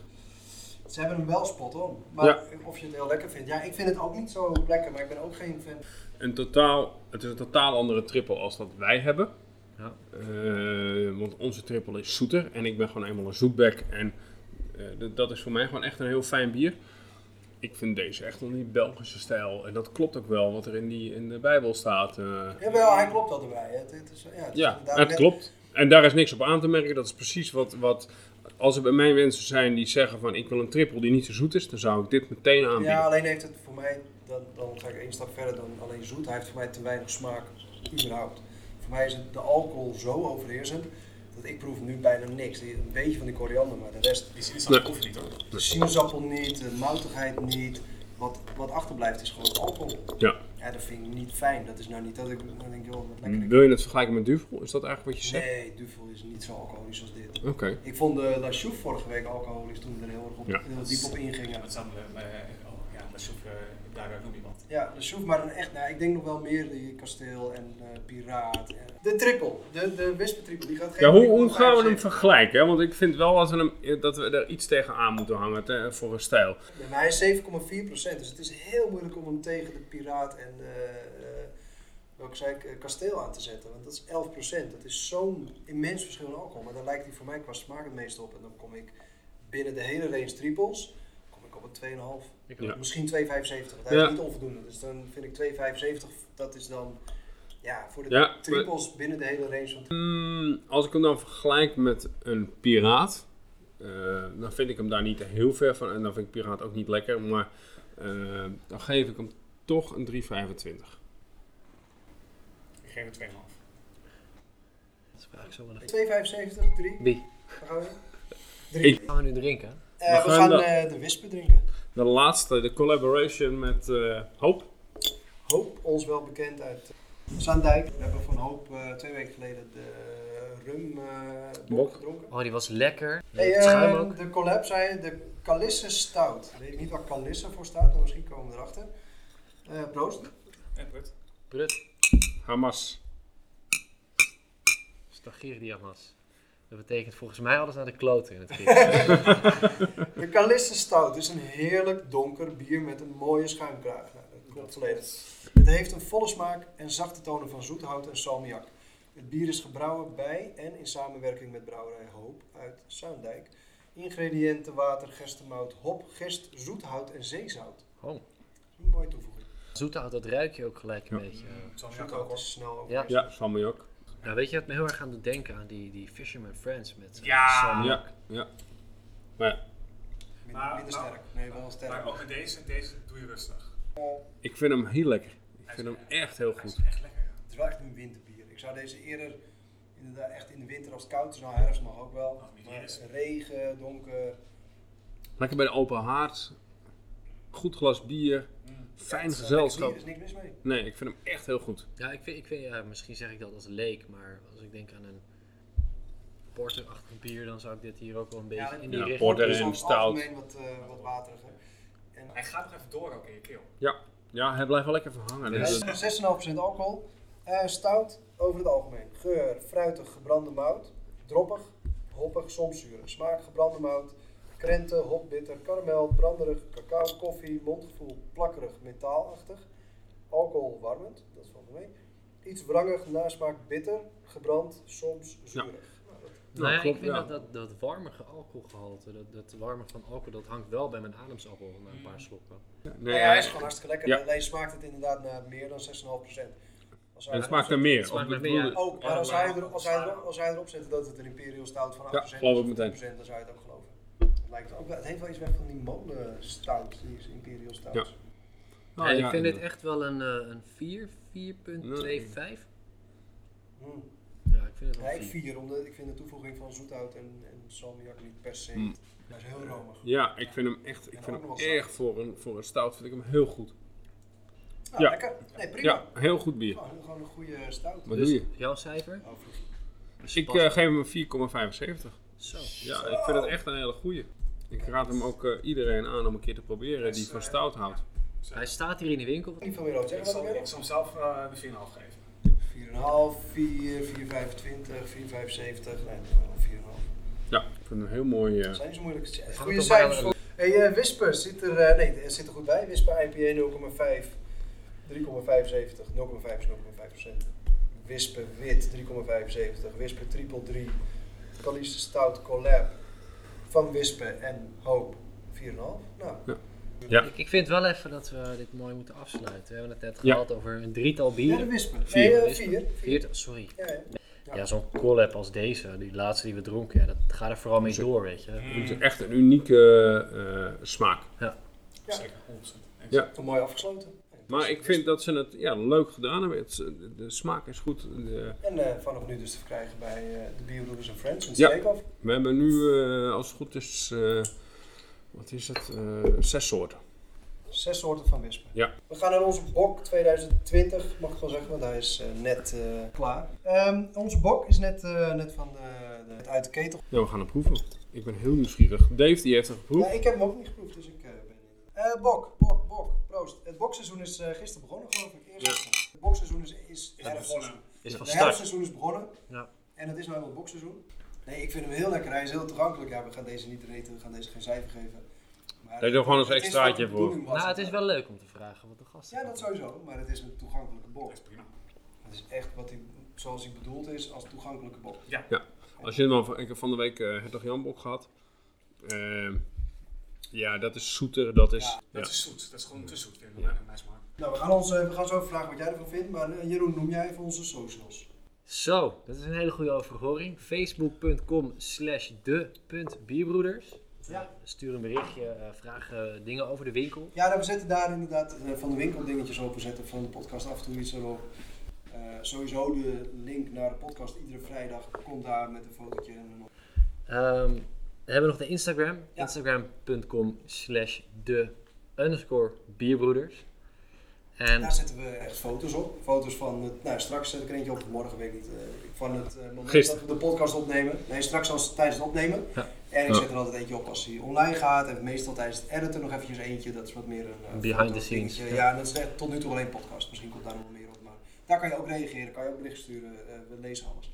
Ze hebben hem wel spot on. Maar Ja. of je het heel lekker vindt. Ja, ik vind het ook niet zo lekker, maar ik ben ook geen fan. Een totaal, het is een totaal andere triple als dat wij hebben. Ja. Eh, want onze triple is zoeter en ik ben gewoon eenmaal een zoetbek. En eh, dat is voor mij gewoon echt een heel fijn bier. Ik vind deze echt wel die Belgische stijl. En dat klopt ook wel wat er in, die, in de Bijbel staat. eh. Jawel, hij klopt al erbij. Het, het is, ja, het is ja, het net- klopt. En daar is niks op aan te merken. Dat is precies wat, wat als er bij mij mensen zijn die zeggen van ik wil een triple die niet zo zoet is, dan zou ik dit meteen aanbieden. Ja, alleen heeft het voor mij, dan, dan ga ik één stap verder dan alleen zoet. Hij heeft voor mij te weinig smaak, überhaupt. Voor mij is het de alcohol zo overheersend, dat ik proef nu bijna niks. Een beetje van die koriander, maar de rest, Die sinaasappel Nee. proef je niet hoor. de sinaasappel niet, de moutigheid niet. Wat, wat achterblijft is gewoon alcohol. Ja. Ja, dat vind ik niet fijn. Dat is nou niet dat ik dan denk, joh, wat lekker. Wil je het vergelijken met Duvel? Is dat eigenlijk wat je zegt? Nee, Duvel is niet zo alcoholisch als dit. Oké. Ik vond de La Chouffe vorige week alcoholisch toen we er heel erg op, Ja. heel diep op ingingen. Ja, dat zou, eh, oh, ja, ook, eh, daar eh. Ja, de Soef, maar een echt, nou, ik denk nog wel meer die kasteel en eh, piraat. En de triple, de, de wispentriple, die gaat geen. Ja, hoe, hoe gaan we hem vergelijken? hè? Want ik vind wel dat we, hem, dat we er iets tegen aan moeten hangen te- voor een stijl. Ja, maar hij is 7,4%, dus het is heel moeilijk om hem tegen de piraat en eh eh, welke zei ik, eh, kasteel aan te zetten. Want dat is 11%. Dat is zo'n immens verschil in alcohol. Maar daar lijkt hij voor mij qua smaak het meest op. En dan kom ik binnen de hele range triples, op een 2,5. Ik Ja. Misschien 2,75. Want hij Ja. is niet onvoldoende. Dus dan vind ik 2,75, dat is dan ja, voor de Ja, maar- binnen de hele range van Hmm, als ik hem dan vergelijk met een piraat, eh, dan vind ik hem daar niet heel ver van. En dan vind ik piraat ook niet lekker. Maar eh, dan geef ik hem toch een 3,25. Ik geef het 2,5. Dat is eigenlijk zo wel een... 2,75, 3. Wie? Waar gaan we? 3. Ik- Gaan we nu drinken? Eh, We we gaan gaan dan- eh, de wispen drinken. De laatste, de collaboration met eh, Hoop. Hoop, ons wel bekend uit Zaandijk. We hebben van Hoop eh, twee weken geleden de rum eh Bok. bok gedronken. Oh, die was lekker. Hey, Het schuim ook. de collab zei de Calisse Stout. Ik weet niet wat Calisse voor staat, maar misschien komen we erachter. Eh proost. En Brut. Brut. Hamas. Stagirdiamas. Dat betekent volgens mij alles naar de kloten in het Grieks. *laughs* De Calisse Stout is een heerlijk donker bier met een mooie schuimkraag. Nou, dat klopt volledig. Het heeft een volle smaak en zachte tonen van zoethout en salmiak. Het bier is gebrouwen bij en in samenwerking met brouwerij Hoop uit Zuindijk. Ingrediënten water, gerstemout, hop, gist, zoethout en zeezout. Oh. Dat is een mooie toevoeging. Zoethout, dat ruik je ook gelijk een Ja. beetje. Zal Zoethout is snel ook. Ja. Ja, Sammy ook. Nou, weet je wat me heel erg aan doet denken? Aan die, die Fisherman Friends met Ja. salmiak. Ja, ja. Maar Minder, Maar- minder maar- sterk. Nee, wel sterk. Maar ook met deze, deze doe je rustig. ik vind hem heel lekker. Ik Hij vind is- hem echt heel Hij is goed. echt lekker. ja. Het is wel echt een winterbier. Ik zou deze eerder, inderdaad echt in de winter als het koud is, nou herfst mag ook wel. Het Maar is. regen, donker. Lekker bij de open haard. Goed glas bier. Mm. Fijn gezelschap. Er is niks mis mee. Nee, ik vind hem echt heel goed. Ja, ik vind, ik vind ja, misschien zeg ik dat als leek, maar als ik denk aan een porterachtig bier, dan zou ik dit hier ook wel een beetje Ja, in die ja, richting. porter is en over het stout. algemeen wat, eh, wat wateriger. En Hij gaat nog even door ook in je keel. Ja, hij blijft wel lekker verhangen. Ja. Dus Het dat- is 6,5% alcohol. Eh, stout over het algemeen. Geur, fruitig, gebrande mout. Droppig, hoppig, soms zuur. Smaak, gebrande mout. Krenten, hop, bitter, karamel, branderig, cacao, koffie, mondgevoel, plakkerig, metaalachtig. Alcohol warmend, dat valt mee. Iets wrangig, nasmaak bitter, gebrand, soms zuurig. Nou, Nou ja, klopt, ik vind ja. dat, dat, dat warmige alcoholgehalte, dat, dat warme van alcohol, dat hangt wel bij mijn ademsappel na een paar slokken. Nee, Nee, hij is gewoon hartstikke lekker. Ja. Alleen smaakt het inderdaad naar meer dan 6,5%. Als hij- het smaakt naar meer. smaakt naar meer. Ook, maar als hij, er, als, hij er, als hij erop zet dat het een Imperial Stout van 8% Ja, geloof ik is, meteen. 10%, dan zou je het ook geloven. Het, lijkt ook, wel- het heeft wel iets weg van die molen stout, die is Imperial Stout. Ja. Nou, Nee, ja, ik vind dit echt wel een, eh, een 4, 4.25. Hmm. Ja, ik vind het Ja, wel ik 4. vier, omdat ik vind de toevoeging van zoethout en, en salmiak niet per se. Hmm. Hij is heel romig. Ja, ik vind hem echt, ik En vind hem erg voor een, voor een stout, vind ik hem heel goed. Nou, Ja. lekker. Nee, prima. Ja, heel goed bier. Gewoon, gewoon een goede stout. Wat Dus doe je? jouw cijfer? Oh, Ik eh, geef hem een 4,75. Zo. Ja, ik vind het echt een hele goeie. Ik raad hem ook eh, iedereen aan om een keer te proberen die van stout houdt. Hij staat hier in de winkel. Ik zeggen. Wat ik zal hem zelf eh, de 4,5 geven. 4,5, 4, 4,25, 4,75. Nee, wel 4,5. Ja, ik vind hem heel mooi. eh, zijn niet zo moeilijk te Goede cijfers. Hey, eh, Wisper zit er, eh, nee, er zit er goed bij. Wisper IPA 0,5, 3,75, 0,5 is 0,5%. Wisper wit 3,75, Wisper triple 3, Caliste Stout Collab van Wisper en Hoop 4,5. Nou, Ja. Ik, ik vind wel even dat we dit mooi moeten afsluiten. We hebben het net Ja. gehad over een drietal ja, de bieren. Wisper. Vier. Nee, eh, Wisper. vier. Vier, sorry. Ja, ja. Ja, zo'n collab als deze, die laatste die we dronken, ja, dat gaat er vooral mee Zo. door, weet je. Het is echt een unieke eh, smaak. Ja. Zeker, 100%. Eens. Ja. Toch mooi afgesloten. Maar ik vind dat ze het ja, leuk gedaan hebben. Het, de, de smaak is goed. De- En eh, vanaf nu dus te verkrijgen bij eh, de Biodoers en Friends in Ja. Steekhof. we hebben nu, eh, als het goed is, wat is het? Zes soorten. Zes soorten van wispen. Ja. We gaan naar onze bok 2020, mag ik wel zeggen, want hij is net klaar. Ehm, onze bok is net, net van de, de, uit de ketel. Ja, we gaan hem proeven. Ik ben heel nieuwsgierig. Dave die heeft hem geproefd. Ja, ik heb hem ook niet geproefd, dus ik ben bok, bok, bok, proost. Het bokseizoen is eh, gisteren begonnen, geloof ik. Eerst Ja. Het bokseizoen is, is, Is het herfstseizoen. begonnen? Is van start. herfstseizoen is begonnen. Ja. En het is nou helemaal het bokseizoen. Nee, ik vind hem heel lekker. Hij is heel toegankelijk. Ja, we gaan deze niet eten, we gaan deze geen cijfer geven. Maar Daar is er gewoon als het is extraatje voor. Nou, het is wel leuk om te vragen wat de gasten Ja, dat sowieso, maar het is een toegankelijke. Dat is prima. Het is echt wat hij, zoals hij bedoeld is als toegankelijke bok. Als je hem dan, ik heb van de week eh Hertog Jan Bok gehad. Ehm, ja, dat is zoeter. Dat is, Ja, Dat ja. is zoet. Dat is gewoon te zoet, vind ik. Ja. Nou, we gaan, ons, eh, we gaan zo even vragen wat jij ervan vindt, maar eh, Jeroen, noem jij even onze socials. Zo, dat is een hele goede overhoring. Facebook.com slash de.bierbroeders. Ja. Stuur een berichtje, eh, vraag dingen over de winkel. Ja, nou, we zetten daar inderdaad van de winkel dingetjes op. We zetten van de podcast af en toe iets erop. Eh, sowieso de link naar de podcast iedere vrijdag komt daar met een fotootje en een Ehm, we hebben nog de Instagram. Ja. Instagram.com slash de underscore bierbroeders. En Daar zetten we echt foto's op. Foto's van het, nou straks zet ik er eentje op, morgen weet ik niet. eh, van het eh, moment Gisteren. dat we de podcast opnemen. Nee, straks als, tijdens het opnemen. Ja. En ik zet er altijd eentje op als hij online gaat. En meestal tijdens het editen nog eventjes eentje. Dat is wat meer een eh, Behind the scenes, ja. Dat is echt tot nu toe alleen podcast. Misschien komt daar nog meer op. Maar daar kan je ook reageren. Kan je ook bericht sturen. we lezen alles.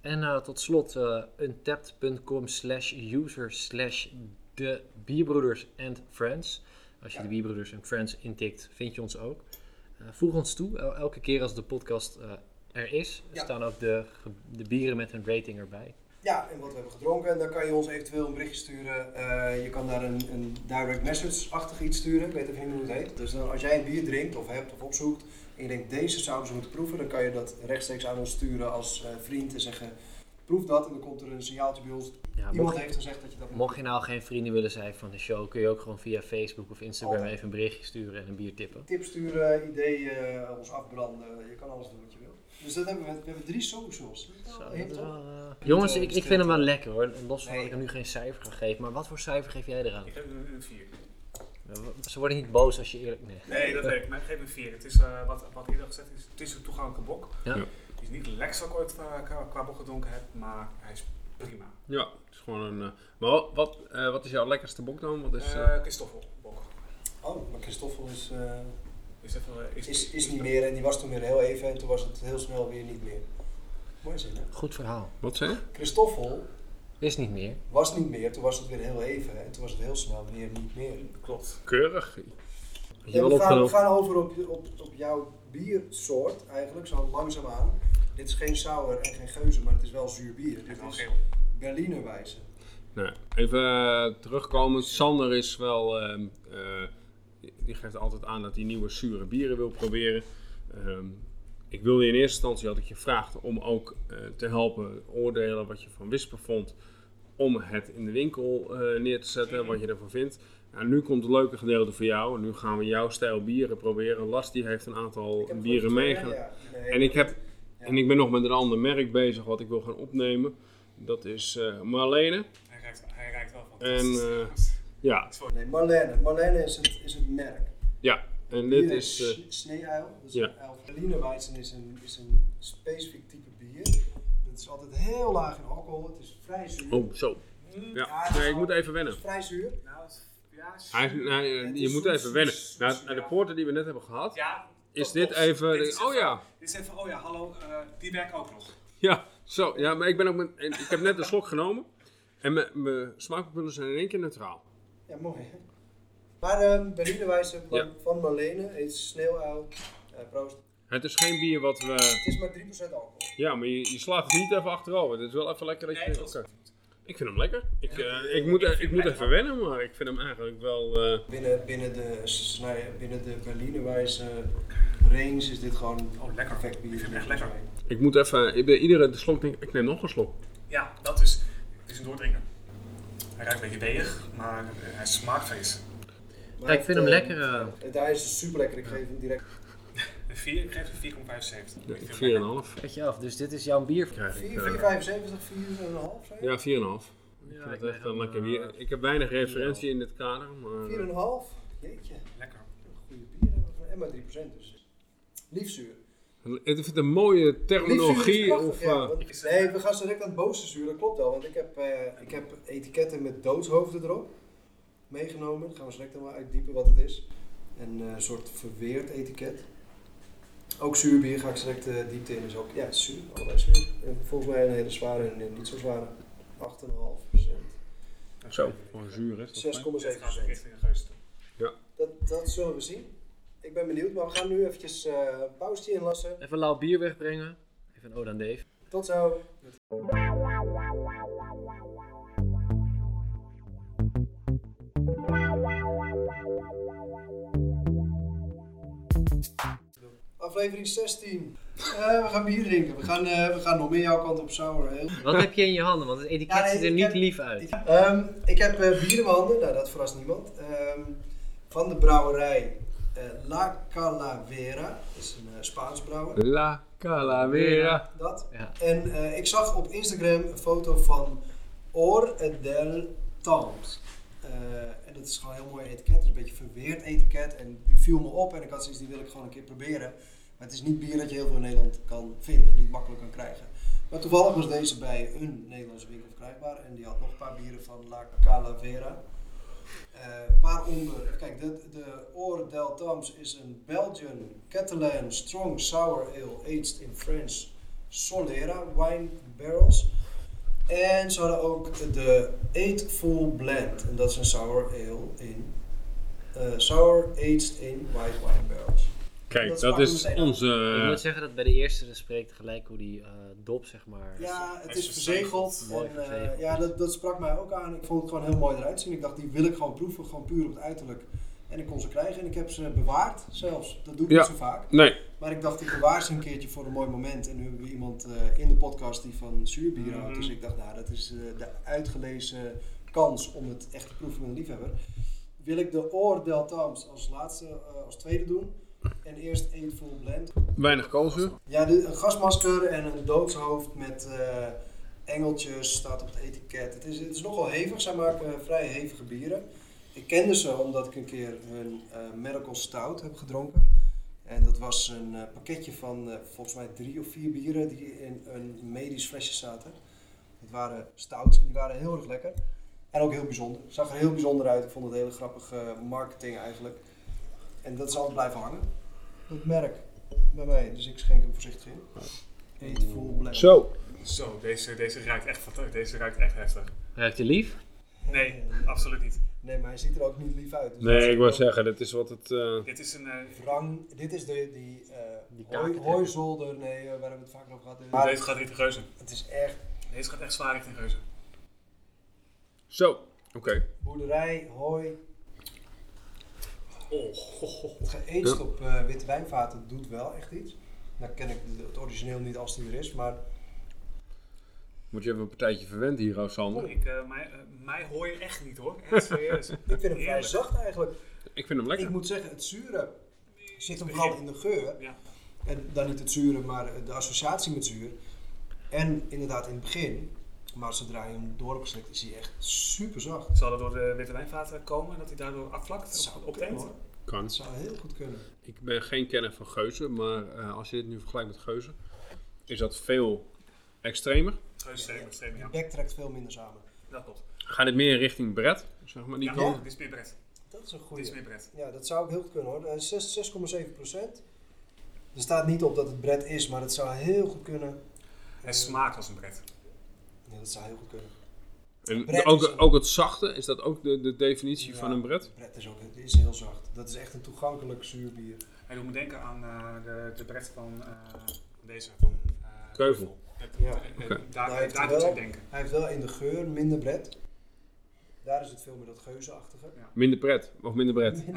En eh, tot slot uh, untapped.com slash user slash de bierbroeders and friends. Als je de bierbroeders en friends intikt, vind je ons ook. Eh, voeg ons toe. El- elke keer als de podcast eh, er is, Ja. staan ook de, de bieren met een rating erbij. Ja, en wat we hebben gedronken. En dan kan je ons eventueel een berichtje sturen. Eh, je kan daar een, een direct message-achtig iets sturen. Ik weet even niet hoe het heet. Dus dan, als jij een bier drinkt of hebt of opzoekt. En je denkt deze zouden ze moeten proeven. Dan kan je dat rechtstreeks aan ons sturen als eh, vriend. En zeggen proef dat. En dan komt er een signaaltje bij ons. Ja, Iemand mocht, heeft gezegd dat je dat moet mocht je nou geen vrienden willen zijn van de show, kun je ook gewoon via Facebook of Instagram Altijd. even een berichtje sturen en een bier tippen. Tips sturen, ideeën, eh, ons afbranden. Je kan alles doen wat je wil. Dus dat hebben we, we hebben drie socials. Zo, wel, eh, Jongens, ik, ik vind hem wel lekker hoor. Los van Nee. dat ik hem nu geen cijfer ga geven. Maar wat voor cijfer geef jij eraan? Ik geef hem een 4. Ze worden niet boos als je eerlijk... Nee. Nee, dat weet ik, maar ik geef hem 4. Het is, eh, wat, wat eerder gezegd is, het is een toegankelijke bok. Ja. Ja. Het is niet wat ik ooit eh, qua, qua bok gedronken heb, maar hij is prima. Ja, het is gewoon een... eh, maar wat, wat, eh, wat is jouw lekkerste bok dan? Wat is, eh, Eh Christoffel bok. Oh, maar Christoffel is, eh, Is, even, is, is, is niet meer. En die was toen weer heel even. En toen was het heel snel weer niet meer. Mooi zin hè? Goed verhaal. wat zei je? Christoffel Is niet meer. was niet meer, toen was het weer heel even en toen was het heel snel weer niet meer. Klopt. Keurig. Ja, we, gaan, we opgenomen? gaan over op, op, op jouw biersoort eigenlijk, zo langzaamaan. Dit is geen sour en geen geuze, maar het is wel zuur bier. Dit is. Berliner wijze. Nou, even eh, terugkomen. Sander is wel. ehm, eh, die geeft altijd aan dat hij nieuwe zure bieren wil proberen. Ehm, ik wilde je in eerste instantie had ik je gevraagd om ook eh, te helpen oordelen wat je van Wisper vond. Om het in de winkel eh, neer te zetten, wat je ervan vindt. Nou, nu komt het leuke gedeelte voor jou. Nu gaan we jouw stijl bieren proberen. Lars die heeft een aantal bieren meegenomen. ja. Nee, En ik, heb, Ja. en ik ben nog met een ander merk bezig wat ik wil gaan opnemen. Dat is eh Marlene. Hij ruikt, hij ruikt wel van. En, eh, Ja, Nee, Marlene. Marlene is het, is het merk. ja. En dit is... heet eh, S- Sneeuwuil. Dat is ja. een uil. Is een, is een specifiek type bier. Het is altijd heel laag in alcohol. Het is vrij zuur. oh, zo. Ja, Ja, het nee, ik moet even Het wennen. is vrij zuur. Nou, het- ja, is- Hij nee, Het je is moet zoet, even wennen. zoet, Nou, zoet, naar de poorten die we net hebben gehad, ja, is dit even... Dit is oh ja, Dit is even, oh ja, hallo, eh, die werken ook nog. ja, zo. Ja, maar ik ben ook met... en Ik heb net een slok genomen. En mijn- mijn smaakpapillen zijn in één keer neutraal. Ja, mooi hè? Maar Berliner Weizen van, Ja. van Marlene heet Sneeuwuil. Eh proost. Het is geen bier wat we... Het is maar 3% alcohol. Ja, maar je, je slaat het niet even achterover. Het is wel even lekker dat je... Nee, Ik vind hem lekker. Ik, eh, ik moet, ik moet even wennen, maar ik vind hem eigenlijk wel... eh, Binnen, binnen, de, snij- binnen de Berliner Weizen range is dit gewoon Oh, lekker. perfect bier. Ik vind hem echt lekker. ik moet even... Ik ben iedere slok denk ik, ik neem nog een slok. Ja, dat is. Het is een doordringer. Hij ruikt een beetje deeg, maar hij smaakt fris. Maar Ja, ik vind het, hem eh, lekker, eh. het- Hij is super lekker. Ik geef hem direct Een 4, ik geef een 4,75. Ja, Ik ik vind hem lekker. 4,5 Weet je af, dus dit is jouw bier. krijg ik. 4, eh, 4,75, 4,5 zei je? ja, 4,5. Ik Ja, vind ik het echt een lekker bier. eh, Ik heb weinig referentie in dit kader, maar... 4,5? Jeetje, Lekker. goede bieren. En maar 3% dus. Liefzuur. Ik vind het een mooie terminologie. prachtig, Of, ja, eh, want- nee, we gaan zo direct aan het boze zuur, dat klopt wel. Want ik heb, eh, ik heb etiketten met doodshoofden erop meegenomen. Daar gaan we direct wel uitdiepen wat het is. En eh, een soort verweerd etiket. Ook zuurbier ga ik direct de diepte in. Is ook, ja, zuur, allebei zuur. En volgens mij een hele zware en een niet zo zware. 8,5%. zo, gewoon zuur is dat fijn. 6,7%. Dit gaat ook echt in de geus toe. Dat, dat zullen we zien. Ik ben benieuwd, maar we gaan nu eventjes eh een pauze inlassen. Even lauw bier wegbrengen. Even een ode aan Dave. Tot zo. Aflevering 16. Eh, we gaan bier drinken. We gaan, eh, we gaan nog meer jouw kant op sour ale. Wat heb je in je handen? Want het etiket Ja, nee, ziet er niet heb- lief uit. Ehm, ik heb eh, bier in mijn handen. Nou, dat verrast niemand. Ehm, van de brouwerij eh, La Calavera. Dat is een Spaans brouwer. La Calavera. Dat. Ja. En eh, ik zag op Instagram een foto van Or del Temps. En dat is gewoon een heel mooi etiket. Het is een beetje verweerd etiket. En die viel me op en ik had zoiets, die wil ik gewoon een keer proberen. Maar het is niet bier dat je heel veel in Nederland kan vinden. Niet makkelijk kan krijgen. Maar toevallig was deze bij een Nederlandse winkel verkrijgbaar. En die had nog een paar bieren van La Calavera. Eh, waaronder, kijk, de, de Or del Temps is een Belgian Catalan Strong Sour Ale aged in French Solera wine barrels. En ze hadden ook de Eightful Blend. En dat is een sour ale in eh, sour aged in white wine barrels. Kijk, Dat is aan. Ik onze... moet zeggen dat bij de eerste spreekt gelijk hoe die eh, dop, zeg maar. Ja, het is verzegeld. En, eh, verzegeld. ja, dat, dat sprak mij ook aan. Ik vond het gewoon heel mooi eruit zien. Ik dacht, die wil ik gewoon proeven, gewoon puur op het uiterlijk. En ik kon ze krijgen en ik heb ze bewaard zelfs. Dat doe ik Ja. niet zo vaak. Nee, Maar ik dacht, ik bewaar ze een keertje voor een mooi moment. En nu hebben we iemand eh, in de podcast die van zuurbier houdt. Mhm. Dus ik dacht, nou, dat is eh, de uitgelezen kans om het echt te proeven met een liefhebber. Wil ik de Oor del Tams als laatste, eh, als tweede doen. En eerst Eightful Blend. weinig koolzuur. Ja, de, een gasmasker en een doodshoofd met engeltjes staat op het etiket. Het is, het is nogal hevig, zij maken vrij hevige bieren. Ik kende ze omdat ik een keer hun Miracle Stout heb gedronken. En dat was een eh, pakketje van eh, volgens mij drie of vier bieren die in een medisch flesje zaten. Het waren stouts en die waren heel erg lekker. En ook heel bijzonder. Het zag er heel bijzonder uit. Ik vond het hele grappige marketing eigenlijk. En dat is altijd blijven hangen. Dat merk bij mij. Dus ik schenk hem voorzichtig in. Eet full blend. Zo. Zo, deze, deze ruikt echt fantastisch. Deze ruikt echt heftig. Ruikt je lief? Nee, absoluut niet. Nee, maar hij ziet er ook niet lief uit. Dus Nee, ik wou zeggen, dat is wat het... eh, Dit is een... eh, Wrang, dit is de, die, eh Die hooi, hooizolder, nee, eh, waar hebben we het vaak over gehad. Maar deze gaat richting Geuzen. het is echt Deze gaat echt zwaar richting Geuzen. Zo, oké. boerderij, hooi. Oh, ho. Het geëetst Ja. op eh, witte wijnvaten doet wel echt iets. Nou ken ik het origineel niet als die er is, maar Moet je even een partijtje verwend hier, oh, Sander? Ik, eh, mij, eh, mij hoor je echt niet hoor. Echt serieus. *laughs* ik vind hem vrij zacht eigenlijk. Ik vind hem lekker. Ik moet zeggen, het zure zit hem vooral in de geur. Ja. En dan niet het zure, maar de associatie met zuur. En inderdaad in het begin, maar zodra je hem door hebt geslikt, is hij echt super zacht. Zal dat door de witte wijnvaten komen, dat hij daardoor afvlakt Dat zou op, op kunnen, tent? hoor. Kan. Dat zou heel goed kunnen. Ik ben geen kenner van geuzen, maar eh, als je dit nu vergelijkt met geuzen, is dat veel extremer. Ja. bek trekt veel minder samen. Dat klopt. Gaat het meer richting Brett, zeg maar, die Ja, kant? dit is meer bret. Dat is een Dit is goede. meer bret. Ja, dat zou ook heel goed kunnen hoor. Hij is 6 6,7 procent. Er staat niet op dat het bret is, maar het zou heel goed kunnen. Hij smaakt als een bret. Ja, dat zou heel goed kunnen. En ook, ook het zachte, is dat ook de, de definitie Ja. van een Brett? Bret is ook het is heel zacht. Dat is echt een toegankelijk zuurbier. Hij doet me denken aan eh, de, de bret van eh, deze. Van, eh, Keuvel. Ja. eh. Daar, Hij heeft daar wel- doet hij denken. Hij heeft wel in de geur minder bret. Daar is het veel meer dat geuzenachtige. Minder pret, of minder bret. *laughs*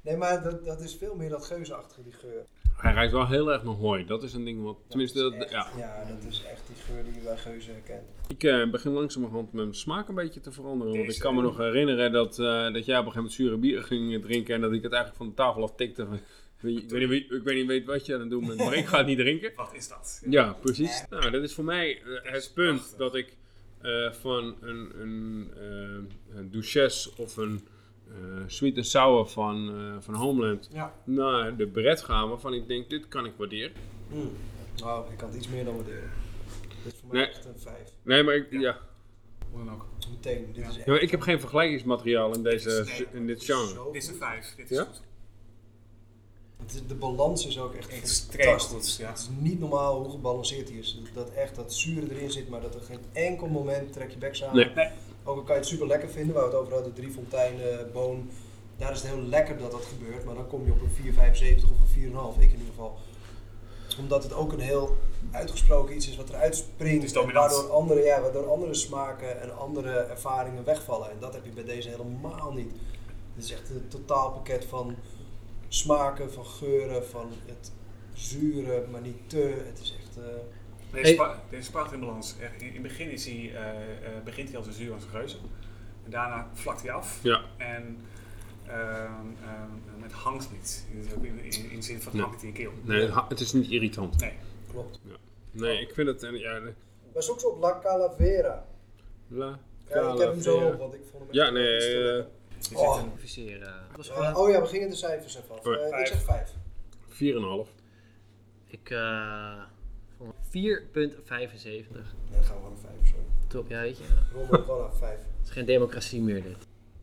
Nee, maar dat, dat is veel meer dat geuzenachtige, die geur. Hij ruikt wel heel erg naar hooi, dat is een ding wat, tenminste, Dat echt- ja. ja, dat is echt die geur die je bij geuzen herkent. Ik eh, begin langzamerhand mijn smaak een beetje te veranderen. Want ik kan me nog herinneren dat, eh, dat jij op een gegeven moment zure bier ging drinken en dat ik het eigenlijk van de tafel af tikte. van, Ik weet, niet, ik weet niet weet wat je aan het doen bent, maar ik ga het niet drinken. Wat is dat? Ja, precies. Nou, dat is voor mij eh, het punt prachtig. dat ik eh, van een, een, eh, een Duchesse of een eh, Sweet and Sour van, eh, van Homeland Ja. naar de Brett ga, waarvan ik denk, dit kan ik waarderen. Mm. Nou, ik kan het iets meer dan waarderen. Dit is voor mij Nee. echt een 5. Nee, maar ik, Ja. ja. Hoe dan ook. Meteen. Dit Ja. is echt Ja, maar ik heb geen vergelijkingsmateriaal in, deze, Nee, in dit genre. Dit is een goed. 5. Dit is Ja? De balans is ook echt Extreem fantastisch. goed, ja. Het is niet normaal hoe gebalanceerd hij is. Dat echt dat zure erin zit, maar dat er geen enkel moment trek je bek samen. Nee. Nee. Ook al kan je het super lekker vinden, waar we het over hadden, drie fonteinen, boon. Daar is het heel lekker dat dat gebeurt, maar dan kom je op een 4,75 of een 4,5, ik in ieder geval. Omdat het ook een heel uitgesproken iets is wat eruit springt. Het is en dominant. waardoor andere, ja, waardoor andere smaken en andere ervaringen wegvallen. En dat heb je bij deze helemaal niet. Het is echt een totaalpakket van smaken, van geuren, van het zure, maar niet te. Het is echt... eh, Deze, Hey. spa- deze in balans. Er- In, in het begin is hij, eh, eh, begint hij als een zuur als een geuze. En daarna vlakt hij af. Ja. En ehm, ehm, het hangt niet. In, in, in, in de zin van het Nee. hangt in je keel. Nee, het het is niet irritant. Nee. klopt. Nee, ik vind het... eh, Ja, Maar zoek ze op La Calavera. La Ja, ik heb hem zo op, want ik vond hem Ja, nee, eh. Je Oh. was Eh, gewoon- oh ja, we gingen de cijfers even af. Eh, ik vijf. zeg 5. 4,5. Ik eh vond 4,75. Nee, dan gaan we gewoon een 5 of zo. Top, ja weet je. Gewoon af 5. Het is geen democratie meer dit.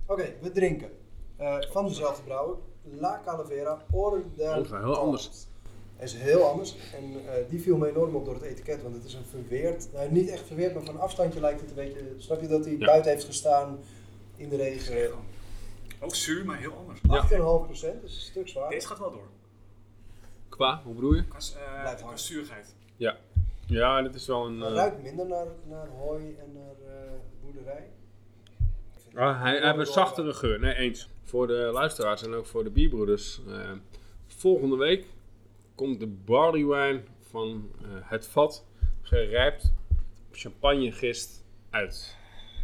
Oké, we drinken. Eh, van dezelfde brouwer. La Calavera Orde Oh, heel anders. Hij is heel anders. En eh, die viel me enorm op door het etiket. Want het is een verweerd. Nou, niet echt verweerd, maar van afstandje lijkt het een beetje. Snap je dat hij Ja. buiten heeft gestaan in de regen? Ook zuur, maar heel anders. 8,5 procent, dus een stuk zwaar. Deze gaat wel door. Qua, hoe bedoel je? Qua, eh, Blijft qua hard. zuurheid. Ja, dit is wel een... Hij eh, ruikt minder naar, naar hooi en naar eh, boerderij. Ah, het hij, heeft een door- zachtere geur. Nee, eens. Voor de luisteraars en ook voor de bierbroeders. eh, volgende week komt de barley wine van eh, het vat gerijpt op champagnegist uit.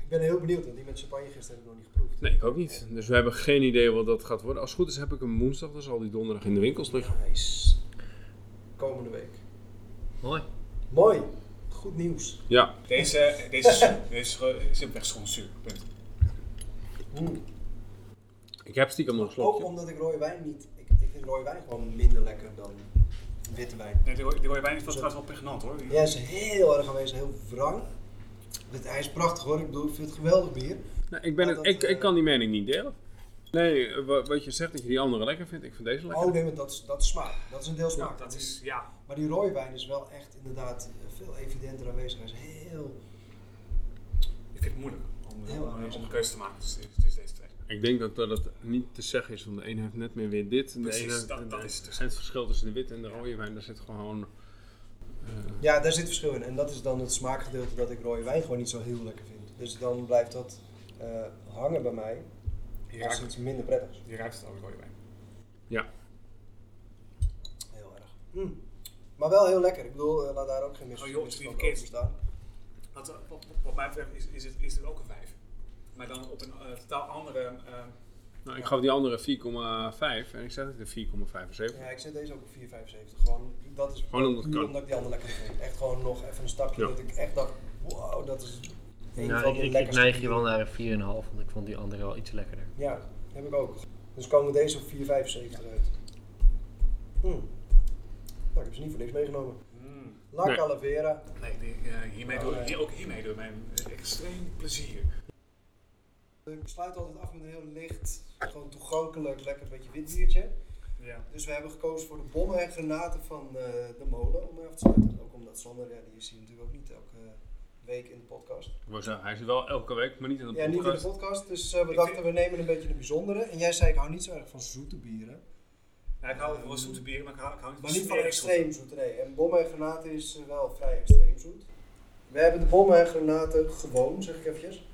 Ik ben heel benieuwd, want die met champagne gisteren heb ik nog niet geproefd. Nee, ik ook niet. Dus we hebben geen idee wat dat gaat worden. Als het goed is heb ik hem woensdag, dan zal die donderdag in de winkels liggen. Nice. Komende week. Mooi. Mooi. Goed nieuws. Deze, deze is. *laughs* Deze is simpelweg gewoon zuur. Mm. Ik heb stiekem nog een Ook omdat ik rode wijn niet... Ik, ik vind rode wijn gewoon minder lekker dan witte wijn. Nee, die rode- die rode wijn is wel trouwens wel pregnant hoor. Ja, is heel erg aanwezig, heel wrang. Dit, hij is prachtig hoor, ik, bedoel, ik vind het geweldig bier. Nou, ik, ben het, dat, ik, eh, ik kan die mening niet delen. Nee, eh, wa- wat je zegt dat je die andere lekker vindt, ik vind deze lekker. Oh nee, maar dat is, dat is smaak. Dat is een deel smaak. Dat is, ja. Maar die rode wijn is wel echt inderdaad eh, veel evidenter aanwezig. Hij is heel... Ik vind het moeilijk om, Heel om, om, om een keuze te maken tussen, deze twee. Ik denk ook dat het niet te zeggen is, want de ene heeft net meer weer dit. En de Precies, ene, dat- dat is het dus. Het verschil tussen de witte en de rode wijn, daar zit gewoon... eh, Ja, daar zit verschil in. En dat is dan het smaakgedeelte dat ik rode wijn gewoon niet zo heel lekker vind. Dus dan blijft dat eh, hangen bij mij Je als ruikt, iets minder prettigs. je ruikt het ook rode wijn. Heel erg. Mm. Maar wel heel lekker. Ik bedoel, eh, laat daar ook geen mis Oh, joh, misverstand het is over bestaan. Wat, wat, mij betreft is, is, het, is het ook een 5. Maar dan op een totaal andere. Nou, ik gaf die andere 4,5 en ik zet het in 4,75. Ja, ik zet deze ook op 4,75. Gewoon, dat is Gewoon omdat puur ik die andere lekker vind. Echt gewoon nog even een stapje Ja. dat ik echt dacht, wow, dat is een Nou, van ik, de ik, ik neig je wel naar een 4,5, want ik vond die andere wel iets lekkerder. Ja, heb ik ook. Dus komen deze op 4,75 uit. Hmm. Nou, ik heb ze niet voor niks meegenomen. mm, La Nee. Calavera. nee, die, eh, hiermee Oh, doe, nee. hier, ook hiermee doe ik mijn extreem plezier. Ik sluit altijd af met een heel licht, gewoon toegankelijk, lekker beetje wit biertje. Ja. Dus we hebben gekozen voor de bommen en granaten van eh, de molen om mee af te sluiten. Ook omdat Sander, ja, die is hier natuurlijk ook niet elke week in de podcast. Ik wou zeggen, hij is er wel elke week, maar niet in de Ja, niet in podcast. de podcast, dus eh, we Ik dachten vind- we nemen een beetje een bijzondere. En jij zei ik hou niet zo erg van zoete bieren. Nou, ik hou van zoete bieren, maar ik hou, ik hou niet Maar niet van extreem zoet, nee. En bommen en granaten is eh, wel vrij extreem zoet. We hebben de bommen en granaten gewoon, zeg ik eventjes.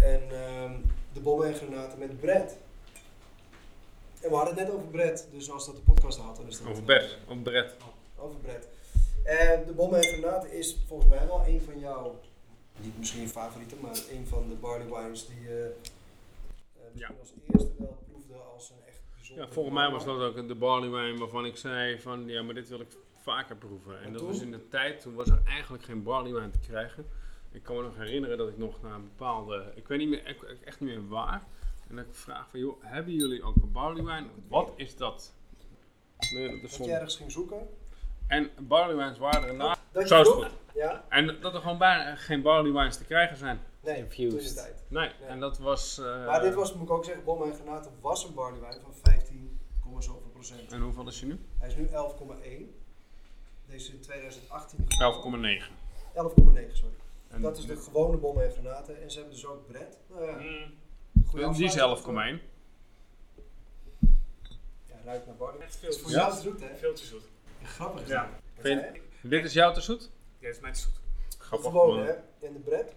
En ehm, de bommen en granaten met bread. En we hadden het net over bread, dus als dat de podcast haalt, dan is dat... Over eh, bed, over Brett. Over bread. En de bommen en granaten is volgens mij wel een van jouw, niet misschien favoriete, maar een van de barley wines die je eh, misschien Ja. als eerste wel proefde als een echt bijzonder. Ja, volgens mij was dat ook de barley wine waarvan ik zei van, ja, maar dit wil ik vaker proeven. En En dat toen? was in de tijd, toen was er eigenlijk geen barley wine te krijgen. Ik kan me nog herinneren dat ik nog naar een bepaalde, ik weet niet meer, echt niet meer waar. En dat ik vraag van, joh, hebben jullie ook een barley wine? Wat is dat? Nee, dat is Dat je ergens ging zoeken. En barley wines waren erna. Dat je Zo is goed. Ja? En dat er gewoon bijna geen barley wines te krijgen zijn. Nee, Infused. toen in de tijd. Nee, Nee. en dat was... eh, Maar dit was, moet ik ook zeggen, bommen en granaten was een barley wine van 15, zoveel procent. En hoeveel is hij nu? Hij is nu 11,1. Deze is in 2018 11,9. 11,9, sorry. En Dat is de gewone bommen en granaten. En ze hebben dus ook bread. Nou ja, Mm, Die is afsluiting. 11,1. Ja, ruikt naar barley. echt Het veel is te voor zoet. jou te zoet, hè? Veel te zoet. Ja, grappig is Ja. Vind-? Dit is jou te zoet? Ja, dat is mij te zoet. Grappig. man. hè? En de bread?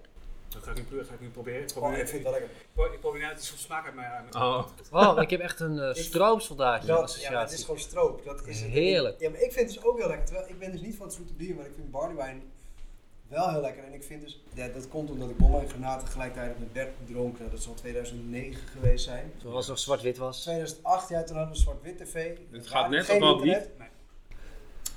Dat ga ik nu, pro- ga ik nu proberen. Ik Oh, ik vind het wel lekker. ik probeer nou, het is zo'n smaak uit mijn... Oh. Oh, ik heb echt een uh, stroopsoldaatje Dat, ja, associatie. het is gewoon stroop. Dat is het. Heerlijk. Ja, maar ik vind het dus ook heel lekker. Terwijl ik ben dus niet van het zoete bier, maar ik vind barley wine wel heel lekker. En ik vind dus, ja, dat komt omdat ik bommen en granaten gelijktijdig met Bert dronk. Nou, dat zal 2009 geweest zijn. Toen was het nog zwart-wit was. 2008, ja, toen hadden we zwart-wit tv. Er gaat net wel internet. Nee.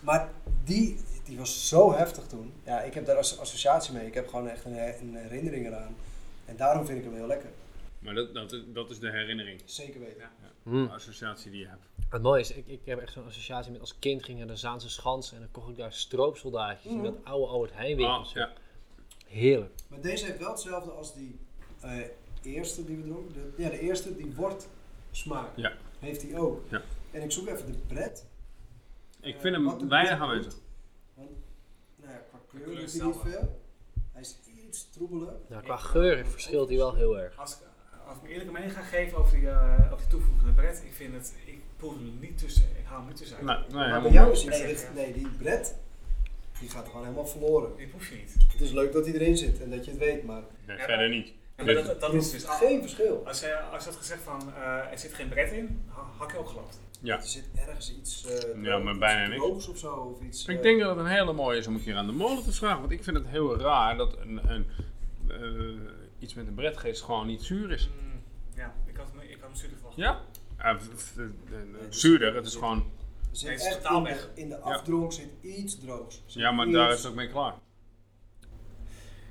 Maar die, die was zo heftig toen. Ja, ik heb daar als associatie mee. Ik heb gewoon echt een, een herinnering eraan. En daarom vind ik hem heel lekker. Maar dat, dat, dat is de herinnering. Zeker weten. Ja. Hm. De associatie die je hebt. Het mooie is, ik, ik heb echt zo'n associatie met als kind ging naar de Zaanse Schans en dan kocht ik daar stroopsoldaatjes in Mhm. dat oude Albert Heijn winkeltje. Ah, ja. Heerlijk. Maar deze heeft wel hetzelfde als die eh, eerste die we dronken. De, ja, de eerste, die wordt smaak. Ja. Heeft hij ook. Ja. En ik zoek even de pret. Ik Eh, vind wat hem weinig aanwezig. Want, nou ja, qua kleur is hij niet veel. Hij is iets troebeler. Nou, qua geur verschilt hij wel heel erg. Als als ik me eerlijke mening ga geven over die, eh over die toevoegende bret, ik vind het, ik proef hem niet tussen, ik haal hem niet tussenuit. Nee, nee, maar bij jou is nee, dit- nee, die bret, die gaat gewoon helemaal verloren. Die proef je niet. Het is leuk dat hij erin zit en dat je het weet, maar Nee, Ja, verder niet. Ja, maar dat, dat er is dus... geen verschil. Als je, als je had gezegd van, eh, er zit geen bret in, ha- had ik ook geloofd. Ja. Er zit ergens iets eh Ja, maar iets bijna niks. of zo. Of iets, Ik denk dat het een hele mooie is om een keer aan de molen te vragen. Want ik vind het heel raar dat een, een, eh, iets met een bretgeest gewoon niet zuur is. Mm, ja, ik had, me- ik had hem zuurder verwacht. Ja? Zuurder, het is gewoon... Er zit het is echt totaal in de, weg. in de afdronk zit iets droogs. Zit Ja, maar iets- daar is het ook mee klaar.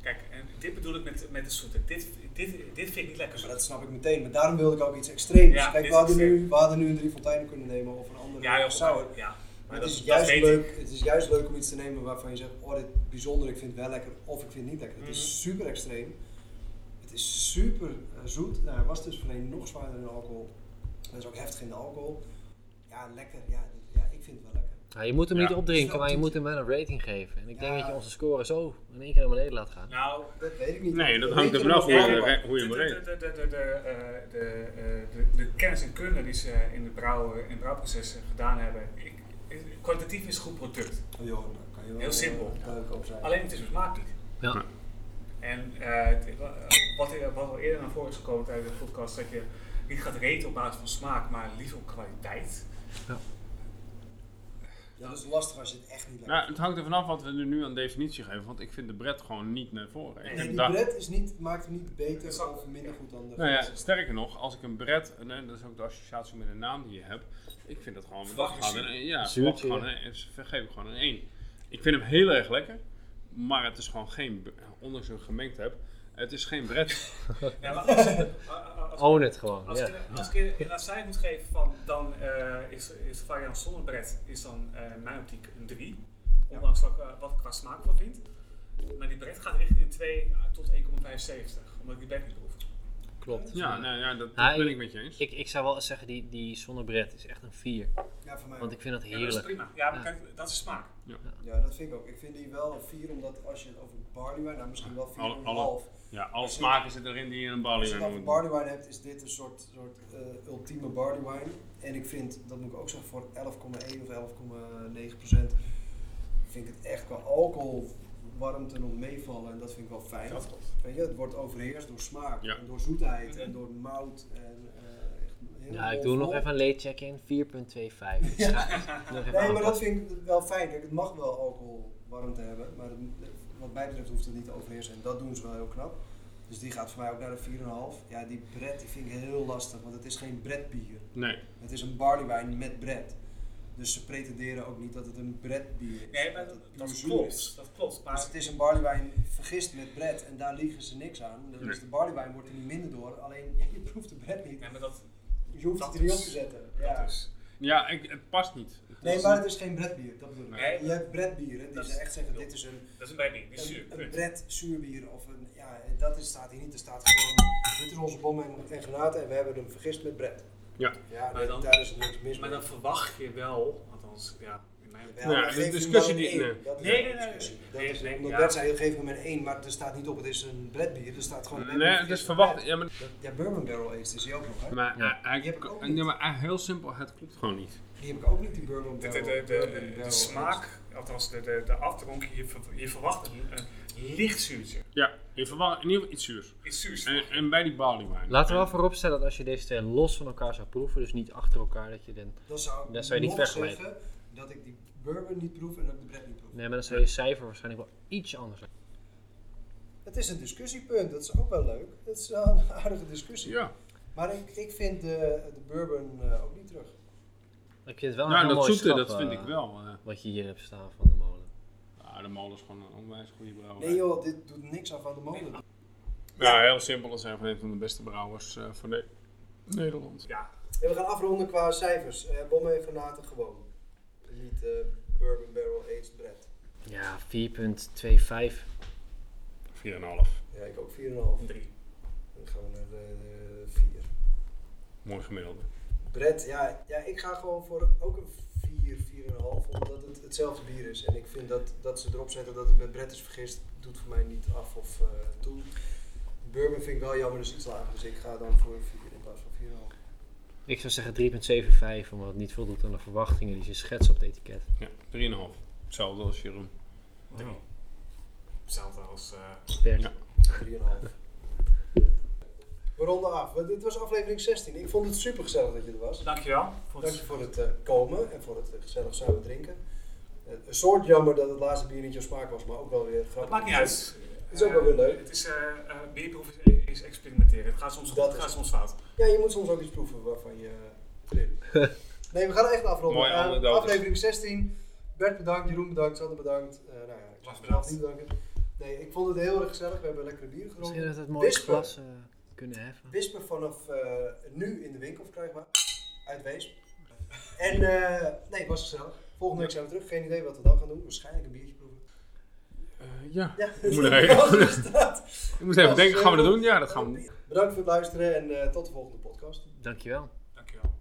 Kijk, en dit bedoel ik met, met de zoete. Dit, dit, dit vind ik niet lekker Maar dat snap ik meteen, maar daarom wilde ik ook iets extreems. Ja, Kijk, we hadden, nu, we hadden nu een drie fonteinen kunnen nemen of een andere Ja, joh, sour. ja. Maar het, dat, is dat juist leuk, ik. het is juist leuk om iets te nemen waarvan je zegt, oh dit bijzonder, ik vind het wel lekker of ik vind het niet lekker. Het is Mhm. super extreem. Het is super eh, zoet. Nou, hij was dus voorheen nog zwaarder in alcohol. Hij is ook heftig in de alcohol. Ja, lekker. Ja, ja ik vind het wel lekker. Ja, je moet hem Ja. niet opdrinken, maar je moet hem wel een rating geven. En ik denk dat je onze score zo in één keer naar beneden laat gaan. Nou, Dat weet ik niet. Nee, dat hangt er vanaf hoe je, de, hoe je hem de, de, de, de, de, eh, de, eh, de, de kennis en kunde die ze in het brouwen, in het brouwproces gedaan hebben, ik, kwalitatief is een goed product. Oh, joh, kan je wel Heel simpel. Alleen het is een smaak niet. Ja. Ja. En eh, eh, wat, er- wat al eerder naar voren is gekomen tijdens de podcast, dat je niet gaat reten op basis van smaak, maar liever op kwaliteit. Ja, dat is lastig als je het echt niet lekker Nou, het hangt er vanaf wat we er nu aan definitie geven, want ik vind de bret gewoon niet naar voren. Nee, Nee, die bret is niet, maakt hem niet beter of minder goed dan de Nou ja, sterker nog, als ik een bret, en dat is ook de associatie met de naam die je hebt, ik vind dat gewoon, dat een, zuur. ja, gewoon, vergeef ik gewoon een 1. Ik vind hem heel erg lekker, maar het is gewoon geen, ondanks dat ik hem gemengd heb, het is geen bret. *laughs* Ja, maar als, als, als, Own het gewoon. als, Ja. ik, als ik een cijfer moet geven, van, dan eh, is, is de variant zonder bret is dan eh, mijn optiek een 3. Ondanks wat, ik, eh, wat ik qua smaak van vind. Maar die bret gaat richting een 2 tot 1,75. Omdat ik die bret niet proef. Klopt. Ja, nou ja, dat, dat Ja, ben ik met je eens. Ik, ik zou wel zeggen, die, die zonnebret is echt een 4. Ja, voor mij Want ook. ik vind dat Ja, dat is heerlijk. prima. Ja, maar Ja. kijk, dat is smaak. Ja, dat vind ik ook. Ik vind die wel een 4, omdat als je het over barley wine, nou misschien wel 4,5. Alle- alle- Ja, alle smaken zitten erin die je in een barley Als je het over barley wine hebt, is dit een soort, soort eh, ultieme barley wine. En ik vind, dat moet ik ook zeggen, voor 11,1 of 11,9 procent vind ik het echt qua alcohol warmte nog meevallen en dat vind ik wel fijn. Weet je, het wordt overheerst door smaak Ja. en door zoetheid Mhm. en door mout en eh, echt heel Ja, ik doe nog even een late. *laughs* 4.25. Echt nog even Nee, maar dat vind ik wel fijn. Kijk, het mag wel alcohol warmte hebben, maar het, wat mij betreft hoeft het niet te overheersen. En dat doen ze wel heel knap. Dus die gaat voor mij ook naar de 4,5. Ja, die bret die vind ik heel lastig, want het is geen bretbier. Nee, Het is een barleywijn met bret. Dus ze pretenderen ook niet dat het een bretbier is. Nee, maar dat, het dat zuur klopt. is. Dat klopt. Maar Dus het is een barleywijn vergist met bret en daar liegen ze niks aan. Dus Nee. de barleywijn wordt er niet minder door, alleen *laughs* je proeft de bret niet. nee, maar dat, Je hoeft dat het er niet op te zetten. dat Ja. is. ja ik, het past niet. Het Nee, maar het is geen bretbier, dat bedoel ik. Nee. Je hebt bretbieren die Dat ze is- echt zeggen, dit is een, Dat is een bijbier, die is zuur. een, een zuurbier of een, ja, en dat is, staat hier niet. Er staat gewoon, dit is onze bom en, en granaten en we hebben hem vergist met bret. Ja. Ja, Maar dan- daar is niks mis Maar mee. dan verwacht je wel, althans, ja, in mijn Ja, Ja, de discussie die- één. nee. Nee, de nee, nee. Dat Nee, is, nee, omdat. Bert zei, geef hem een 1, maar er staat niet op, het is een bretbier. Er staat gewoon Nee, het is verwacht. Ja, maar, Ja, bourbon barrel aged is die ook nog, hè? maar, Ja. hij- Die heb ik ook hij- niet. ja, maar hij- heel simpel, het klopt gewoon niet. Die heb ik ook niet, die bourbon barrel. de, de, de, de barrel smaak, althans de, de, de afdronk, je, je verwacht een licht zuurtje. Ja, in ieder geval iets zuurs. Iets zuurs. En, en bij die barley wine. Laten we wel vooropstellen dat als je deze twee los van elkaar zou proeven, dus niet achter elkaar, dat je dan... zou Dat zou je niet vergelijken. zeggen dat ik die bourbon niet proef en ook de bret niet proef. Nee, maar dan zou je cijfer waarschijnlijk wel ietsje anders zijn. Het is een discussiepunt, dat is ook wel leuk. Het is wel een *laughs* aardige discussie. Ja, Maar ik, ik vind de, de bourbon eh, ook niet terug. Ik vind het wel een nou, heel dat mooi zoete, schap, dat vind eh, ik wel. eh. Wat je hier hebt staan van de molen. Ja, de molen is gewoon een onwijs goede brouwer. Nee joh, dit doet niks af aan de molen. Ja, heel simpel. Dat zijn van een van de beste brouwers eh, van Ne- Nederland. Ja, En we gaan afronden qua cijfers. Uh, Bom en granaten gewoon. Niet eh, bourbon barrel aged bread. Ja, 4.25. 4,5. Ja, ik ook 4,5. een drie. Dan gaan we naar de, de 4. Mooi gemiddelde. Brett, ja, ja, ik ga gewoon voor ook een 4, 4,5, omdat het hetzelfde bier is. En ik vind dat, dat ze erop zetten dat het met Brett is vergist, doet voor mij niet af of eh, toe. Bourbon vind ik wel jammer, dus iets lager. Dus ik ga dan voor een 4 in plaats van 4,5. Ik zou zeggen 3.75, omdat het niet voldoet aan de verwachtingen die ze schetsen op het etiket. Ja, 3,5. Hetzelfde als Jeroen. Drie. Hetzelfde als... eh, Per. Ja. 3,5. We ronden af. Want Dit was aflevering 16. Ik vond het super gezellig dat je er was. dankjewel. Voor Dank je voor het eh, komen en voor het gezellig samen drinken. Een soort jammer dat het laatste bier niet jouw smaak was, maar ook wel weer grappig. dat maakt niet uit. Het is ook wel weer leuk. Het is, eh eh, bierproef is, is experimenteren. Het gaat soms goed, Dat het is gaat soms fout. Ja, je moet soms ook iets proeven waarvan je. eh, *laughs* nee, we gaan echt afronden. Anekdotes. aflevering 16. Bert bedankt, Jeroen bedankt, Sander bedankt. Eh, nou ja, ik Was zal mezelf bedankt. niet bedanken. Nee, ik vond het heel erg gezellig. We hebben lekkere bieren Misschien gedronken. dat we het mooie glas kunnen heffen. Wisper vanaf eh, nu in de winkel verkrijgbaar. Uit Weesp. En eh, nee, het was gezellig. Volgende week zijn we terug. Geen idee wat we dan gaan doen. Waarschijnlijk een biertje proeven. Eh, ja. Ja, Ik moet. *laughs* Ik moest even denken, gaan we dat eh, doen? Ja, dat gaan we Bedankt voor het luisteren en eh, tot de volgende podcast. Dankjewel. Dankjewel.